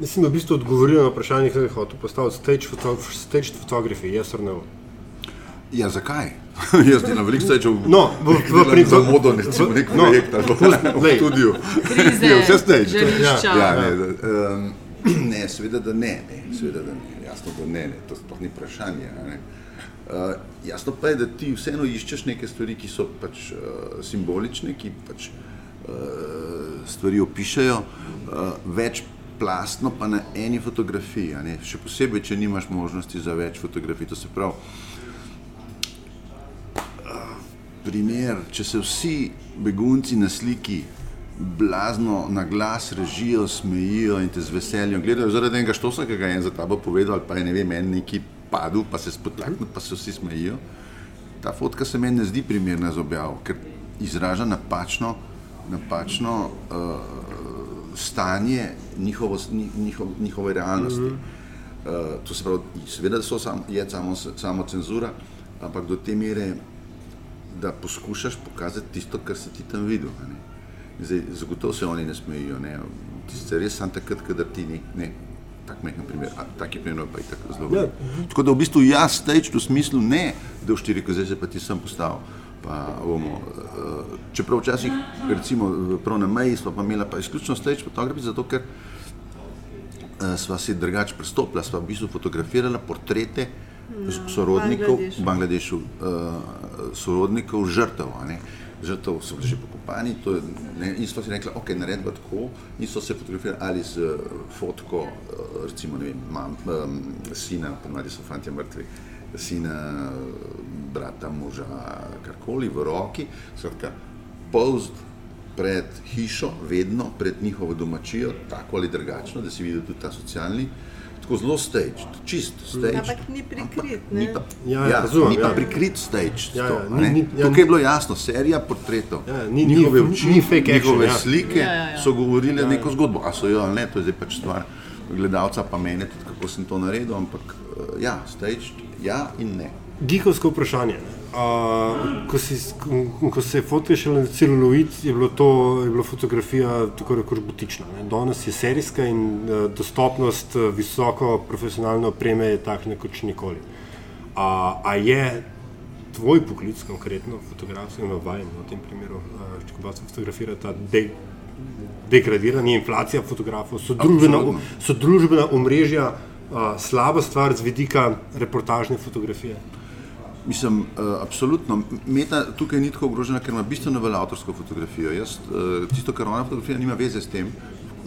Mislim, da v bistvu odgovoril na vprašanje, ki sem jih hotel postaviti. Stage, foto, stage photography, yes or no? Ja, zakaj? Jaz delam veliko srečo v, No, v- v delam prin- za modo, recimo v- nek no, projekt ali pa v studiu. Krize, Je vse stage. žarišča. Ja, ne, da, um, ne, seveda, da ne, ne, seveda, da ne, jasno, da ne, ne to sploh ni vprašanje. a Ne. Uh, jasno pa je, da ti vseeno iščeš neke stvari, ki so pač uh, simbolične, ki pač uh, stvari opišajo, uh, več plastno pa na eni fotografiji, ne. še posebej, če nimaš možnosti za več fotografij. To se pravi, primer, če se vsi begunci na sliki blazno na glas režijo, smejijo in te z veseljem gledajo, zaradi enega štosa, ki ga je en za tabo povedal, pa je ne vem, en neki padel, pa se spotaknil, pa se vsi smejijo. Ta fotka se meni ne zdi primerna za objavo, ker izraža napačno, napačno uh, stanje njihovo, njihov, njihove realnosti. Uh, to se pravi, seveda so sam, je samo, samo cenzura, ampak do te mere, da poskušaš pokazati tisto, kar si ti tam videl. Zdaj, zagotovo se oni ne smejijo, ne. Tisti res samo takrat, kadar ti ni, ne, tak mehen primer, taki primer pa je tako zelo. Ja. velik. Tako da v bistvu jaz stage v smislu ne, da v štiri koze se pa ti sem postavil. Pa bomo, uh, čeprav včasih, recimo prav na meji, smo pa imeli pa izključno stage fotografi, zato ker uh, sva si drugače pristopila, sva v bistvu fotografirala portrete no, sorodnikov v Bangladešu, uh, sorodnikov žrtev. a ne. Žrtev so bili že pokopani to, je, ne, in so si rekli, ok, naredimo tako, in so se fotografirali ali z uh, fotko, uh, recimo, ne vem, mam, um, sina, ponavadi so fanti mrtvi, sina, brata, moža, karkoli v roki, skratka, polzt pred hišo, vedno pred njihovo domačijo, tako ali drugačno, da si videl tudi ta socialni, tako zelo stage, čist stage. Ampak ni prikrit, ampak ni ne? pa, Ja, ja, razumem, ni pa ja. prikrit stage. Ja, to, ja, ni- ni- ja, Tukaj je bilo jasno, serija portretov, Ja, ni- ni- njihove ni- oči, ni fake action, njihove ja. slike Ja, ja, ja. so govorile neko zgodbo, a so jo ali ne, to je zdaj pač stvar gledalca, pa mene tudi, kako sem to naredil, ampak eh, ja, stage, ja in ne. Gigovsko vprašanje. ne. Uh, ko, si, ko, ko se je fotografiral na celuloid, je, bilo to, je bila fotografija tako rekoč butična. Ne. Danes je serijska in uh, dostopnost uh, visoko profesionalne opreme je takšna kot nikoli. Uh, a je tvoj poklic, konkretno fotografski, no vajen v tem primeru, uh, če ko vas fotografirata, de, degradiranje, inflacija fotografov, so družbena, Absolutno. so družbena omrežja uh, slaba stvar z vidika reportažne fotografije. Mislim, uh, absolutno. Meta tukaj ni tako ogrožena, ker ima bistveno več avtorsko fotografijo. Jaz, uh, tisto, kar ona fotografira, nima veze s tem.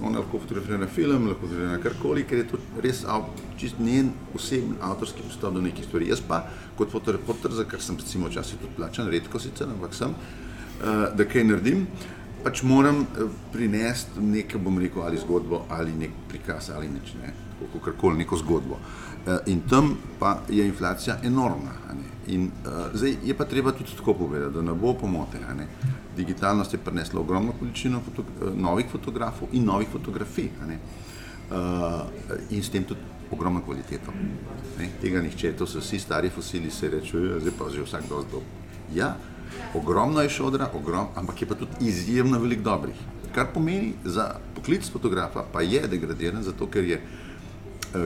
Ona lahko fotografira na film, lahko fotografira na karkoli, ker je to res av, čist njen osebni avtorski pristop do nekih stvari. Jaz pa kot fotoreporter, za kar sem recimo včasih tudi plačan, redko sicer, ampak sem, uh, da kaj naredim, pač moram prinesti nekaj, bom rekel, ali zgodbo, ali nek prikaz, ali nič, ne, kakorkoli, neko zgodbo. Eh, In tam pa je inflacija enormna. In uh, zdaj je pa treba tudi tako povedati, da ne bo pomote. ne. Digitalnost je prinesla ogromno količino foto, eh, novih fotografov in novih fotografij. Uh, in s tem tudi ogromno kvaliteto. Ne? Tega nihče, to so vsi stari fosili, se reče, "Ja, zdaj pa že vsak dosti dob. Ja, ogromno je šodra, ogrom, ampak je pa tudi izjemno veliko dobrih. Kar pomeni za poklic fotografa, pa je degradiran, zato ker je Eh,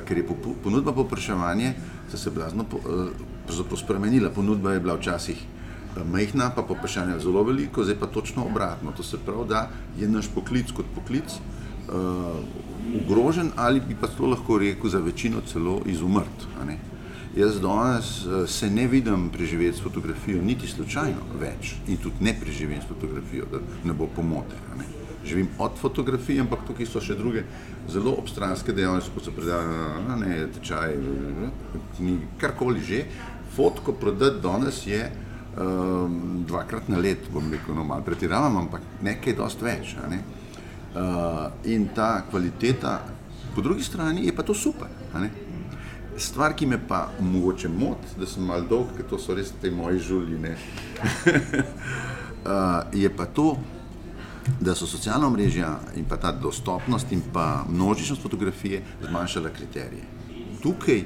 ker je ponudba povpraševanje so se blazno po- eh, spremenila. Ponudba je bila včasih eh, majhna, pa povpraševanje je zelo veliko, zdaj pa točno obratno. To se pravi, da je naš poklic kot poklic uh, ogrožen ali bi pa celo lahko rekel za večino celo izumrt. Jaz danes eh, se ne vidim preživeti s fotografijo, niti slučajno več in tudi ne preživim s fotografijo, da ne bo pomote. ne. Živim od fotografije, ampak tukaj so še druge zelo obstranske dejavnosti, kot so predavanja, tečaj, knjige, karkoli že. Fotko prodati danes je um, dvakrat na let, bom rekel, no, malo pretiravam, ampak nekaj dosti več. ne. Uh, in ta kvaliteta, po drugi strani je pa to super. Stvar, ki me pa mogoče moti, da sem mal dolg, ker to so res te moje žuline, uh, je pa to, da so socialna mrežja in pa ta dostopnost in pa množičnost fotografije zmanjšala kriterije. Tukaj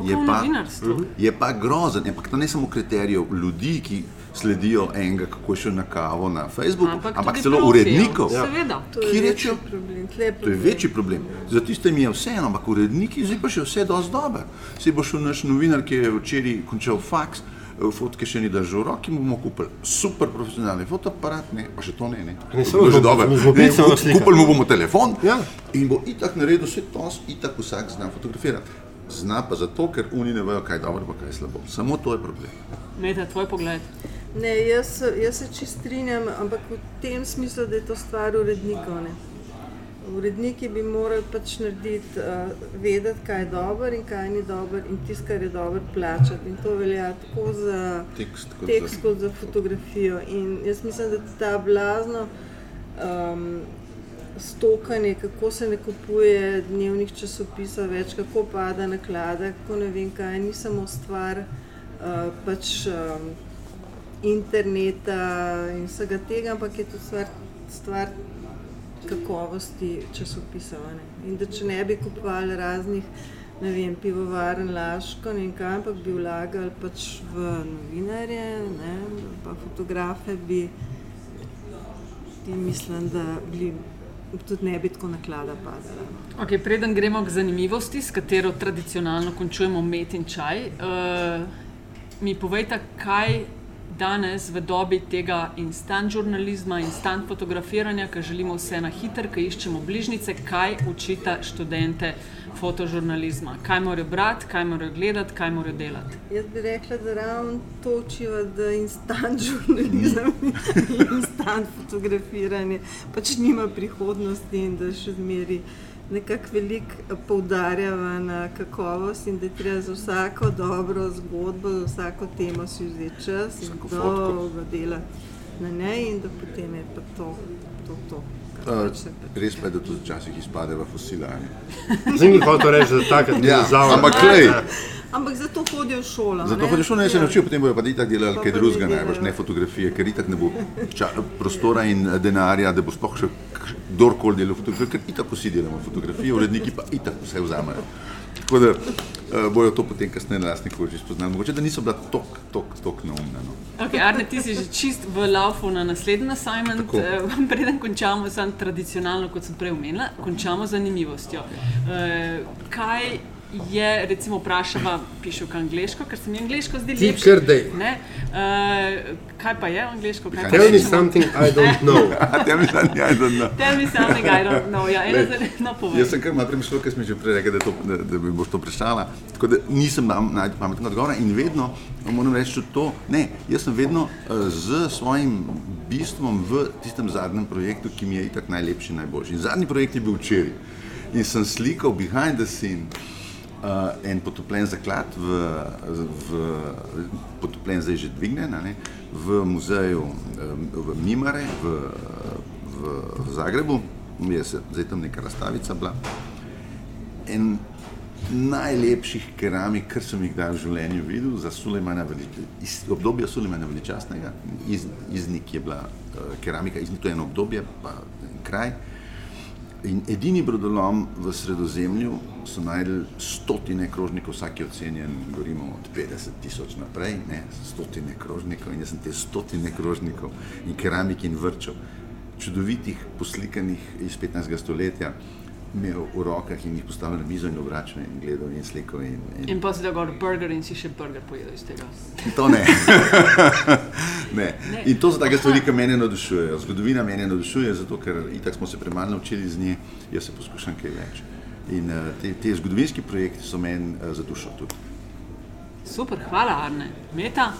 je pa, novinarstvu. je pa grozen, ampak to ne samo kriterijev ljudi, ki sledijo enega, kako je šel na kavo na Facebooku, ampak, ampak celo profijev, urednikov. Seveda. To Ki je večji rečejo- problem. tle je To je večji problem. Za tiste mi je vseeno, ampak uredniki zdaj pa še vse dosti dober. Si bo šel naš novinar, ki je včeraj končal faks, fotke še ni držal roki, mu bomo kupili super profesionalni fotoaparat, ne, pa še to ne. ne. Ne, To je že dobro. Ne. Kupili mu bomo telefon Ja. in bo itak naredil vse to, itak vsak zna fotografirati. Zna pa zato, ker oni ne vejo, kaj je dobro, pa kaj je slabo. Samo to je problem. Meta, tvoj pogled. Ne, jaz, jaz se čist strinjam, ampak v tem smislu, da je to stvar urednikov. Ne. Uredniki bi morali pač narediti, uh, vedeti, kaj je dobro in kaj ni dobro, in tisto, kar je dobro, plačati. In to velja tako za Tekst kot tekst za- kot za fotografijo. In jaz mislim, da ta blazno um, stokanje, kako se ne kupuje dnevnih časopisov, več kako pada naklada, kako ne vem kaj, ni samo stvar uh, pač. Um, interneta in vsega tega, ampak je to stvar, stvar kakovosti časopisov. a ne. In da če ne bi kupovali raznih ne vem, pivovaren Laško in kam, ampak bi vlagali pač v novinarje, ne, pa fotografe bi, ti mislim, da bi tudi ne bi tako naklada padala. Okay, preden gremo k zanimivosti, s katero tradicionalno končujemo met in čaj, uh, mi povejte, kaj danes v dobi tega instant žurnalizma, instant fotografiranja, ki želimo vse na hiter, ki iščemo bližnjice, kaj učita študente fotožurnalizma. Kaj morajo brati, kaj morajo gledati, kaj morajo delati. Jaz bi rekla, da ravno to učiva, da instant žurnalizem in instant fotografiranje pač nima prihodnosti in da še zmeri nekako veliko poudarjava na kakovost in da je treba za vsako dobro zgodbo, za vsako temo si vzeti čas in dolgo delati na njej in da potem je pa to, to, to. Uh, res pa je, da to včasih izpade v fosile. Zdaj mi hoče reči, da takrat ni Ja, zavod. ampak glej, Ampak zato hodijo v šolo. Zato ne? hodiš šolo, ne se Ja. naučijo, potem bojo pa itak delali kaj ne drugega, ne, delajo. boš ne fotografije, ker itak ne bo ča, prostora in eh, denarja, da bo sploh še kdorkoli delal fotografijo, ker itak vsi delamo fotografijo, uredniki pa itak vse vzamejo. Tako da uh, bojo to potem kasneje na lastni koži spoznali. Mogoče da niso bila tok, tok, tok neumna. No. Okay, Arne, ti si že čist v laufu na naslednji assignment. Tako. Eh, Preden končamo, sem tradicionalno, kot sem prej omenila, končamo z zanimivostjo. Eh, kaj je, recimo, vprašava, piše v angliško, ker se mi angliško zdi Ti lepše. kar dej. Ne? Eh, kaj pa je angliško? Kaj Tell me rečemo? something I don't know. A te mi zdaj, ja, da ne. Tell me something I don't know. Ja, ena Lej, za no, povej. Jaz sem kar malo premišljal, ker sem že prej rekel, da, to, da, da mi boš to prešala. Tako da nisem nam pametnega odgovora in vedno moram reči to. Ne, jaz sem vedno uh, z svojim bistvom v tistem zadnjem projektu, ki mi je itak najlepši, najboljši. In zadnji projekt je bil včeraj. In sem slikal behind the scene. Uh, en potopljen zaklad, v, v, potopljen zdaj že dvignjen, v muzeju v Mimare v, v, v Zagrebu, je se, zdaj tam neka razstavica bila. En najlepših keramik, kar sem jih kdaj v življenju videl, za Sulejmana Veličastnega, iz obdobja Sulejmana Veličastnega, iz, iznik je bila uh, keramika, iznik to je eno obdobje, pa en kraj. In edini brodolom v sredozemlju so najdel stotine krožnikov, vsak je ocenjen, govorimo od 50 tisoč naprej, ne, stotine krožnikov in jaz sem te stotine krožnikov in keramik in vrčev, čudovitih, poslikanih iz 15. stoletja, imel v rokah in jih postavil na mizo in obračal in gledal in slikal. In, in In pa si da gor burger in si še burger pojedel iz tega. To ne. ne. In to so take stvari, ki mene navdušujejo. Zgodovina mene navdušuje, zato ker itak smo se premalo naučili z nje, jaz se poskušam kaj več. In uh, te, te zgodovinski projekti so meni uh, za dušo tudi. Super, hvala Arne. Meta?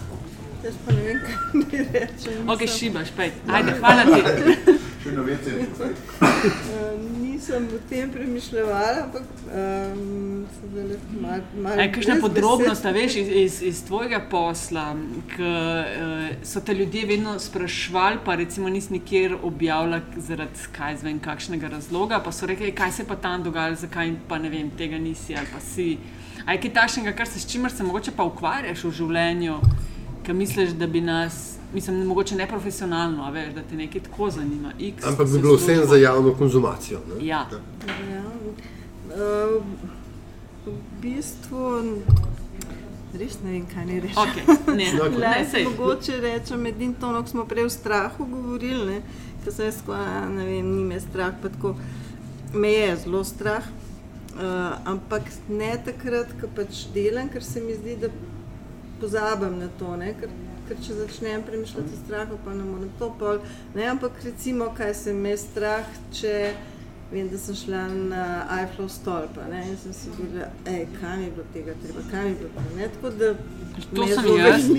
Jaz pa ne vem, kaj naj rečem. Ok, Nisem- šibaš, pej. Ajde, hvala ti. Na vece. Eh, nisem o tem premišljala, ampak um, sem zdaj malo mal kakšna podrobnost, a veš, iz, iz, iz tvojega posla, ki uh, so te ljudje vedno sprašvali, pa recimo nisi nikjer objavila zaradi kaj zvem, kakšnega razloga, pa so rekli, "Ej, kaj se pa tam dogaja, zakaj pa ne vem, tega nisi ali pa si. A je kaj takšnega, kar se s čimer se mogoče pa ukvarjaš v življenju, ki misliš, da bi nas, mislim, mogoče neprofesionalno, a veš, da te nekaj tako zanima. X, Ampak bi bilo vse služba- za javno konzumacijo. Ne? Ja. Ja, uh, v bistvu res ne vem, kaj naj rečem. Okay, ne, Okej. ne, Le, sej. mogoče rečem, edin to, ko smo prej v strahu govorili, ker sem jaz, ne vem, ni me strah, pa tako, me je zelo strah, uh, ampak ne takrat, ko pač delam, ker se mi zdi, da pozabim na to, ne, ker, ker če začnem premišljati o strahu, pa ne morem to pol, ne, ampak recimo, kaj se me je strah, če Vem, da sem šla na Eiffel stolpa ne, in sem si bila, hej, kam je bilo tega treba, kam je bilo tega. Ne, tako da To sem jaz,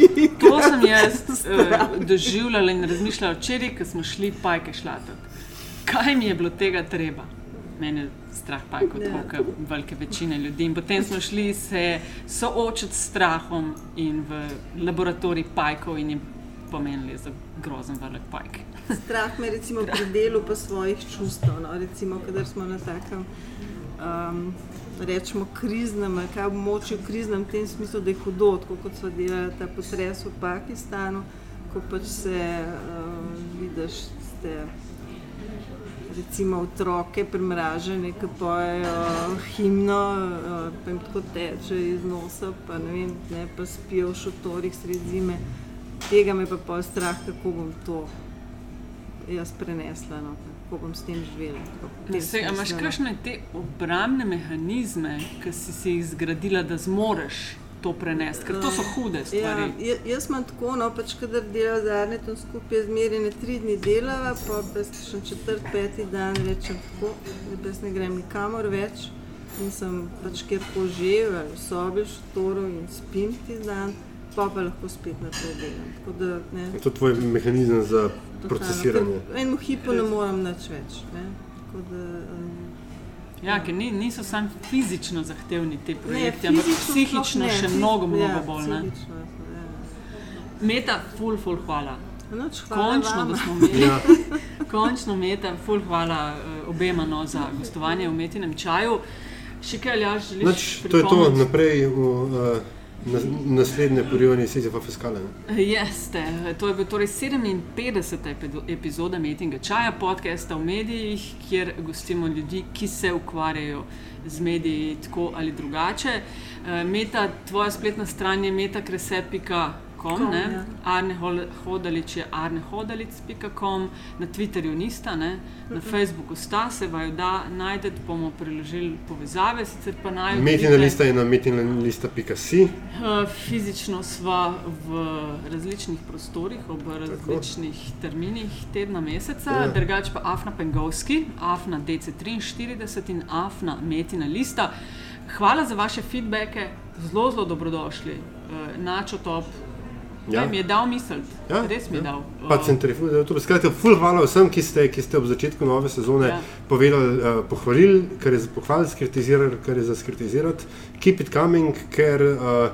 to sem jaz uh, doživljala in razmišljala včeraj, ko smo šli pajke šlatati. Kaj mi je bilo tega treba? Mene strah pajkov, Ja. tako kot velike večine ljudi. In potem smo šli se soočiti s strahom in v laboratorij pajkov in jim pomenili za grozen velik pajk. Strah me recimo pri delu pa svojih čustev, no, recimo, kadar smo na takem, um, rečemo, kriznem, kaj območju kriznem, v tem smislu, da je hudo, kot so delali ta potres v Pakistanu, ko pač se um, vidiš, ste recimo otroke premražene, ki pojejo himno, uh, pa jim tako teče iz nosa, pa ne vem, ne, pa spijo v šotorih sredi zime. Tega me pa pa strah, kako bom to jaz prenesla, no, kako bom s tem živela. tako v tem Se, a imaš kakšne te obrambne mehanizme, ki si si jih zgradila, da zmoreš to prenesti? Ker to so hude Ja, stvari. ja, jaz imam tako, no, pač, kadar delam z Arnetom skupaj, zmeraj na tri dni delava, pa pa še četrt, peti dan rečem tako, da jaz ne grem nikamor več in sem pač kjer poživ, ali v sobi, v šotoru in spim ti dan, pa pa lahko spet naprej delam. Tako da, ne, To je tvoj mehanizem za totalno, procesiranje. V enem hipu ne morem nič več. Ne. Tako da, um, Ja, ker ni, niso samo fizično zahtevni ti ne, projekti, ampak fizično psihično ne, še fiz- mnogo, mnogo ja, bolj. Ne? psihično, ja. Meta, ful, ful, hvala. Noč, hvala Končno, vama. da smo imeli. Ja. Končno, Meta, ful, hvala uh, obema no, za gostovanje v Metinem čaju. Še kaj, Aljaš, želiš? Nač, to je to, naprej v uh, nas, naslednje porivanje Sisyfa fiskale. ne. Jeste, to je bil torej 57. epido- epizoda Metinga Čaja, podcasta o medijih, kjer gostimo ljudi, ki se ukvarjajo z mediji tako ali drugače. Eh, Meta, tvoja spletna stran je metakrese.com, Com, ne? ja. Arne Hodalič je arnehodalic.com, na Twitterju nista, ne? na Facebooku sta, se vaju da najdete, bomo priložili povezave, sicer pa naj Metina lista je na metinalista.si. Uh, Fizično sva v različnih prostorih, ob različnih terminih tedna, meseca, Ja. drugače pa Afna Pengovski, Afna DC43 in Afna Metina Lista. Hvala za vaše feedbacke, zelo, zelo dobrodošli. Uh, Načo top, Ja. ja. mi je dal misel, Ja, res mi je ja. dal. Pa Uh, centrifuga. Torej, skratka, ful hvala vsem, ki ste, ki ste ob začetku nove sezone ja. Ja. povedali, uh, pohvalili, kar je za pohvaliti, skritizirali, kar je za skritizirati. Keep it coming, ker uh,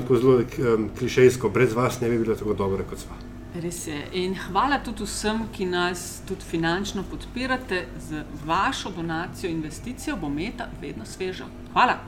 tako zelo um, klišejsko, brez vas ne bi bilo tako dobro kot sva. Res je. In hvala tudi vsem, ki nas tudi finančno podpirate z vašo donacijo, investicijo, bo meta vedno sveža. Hvala.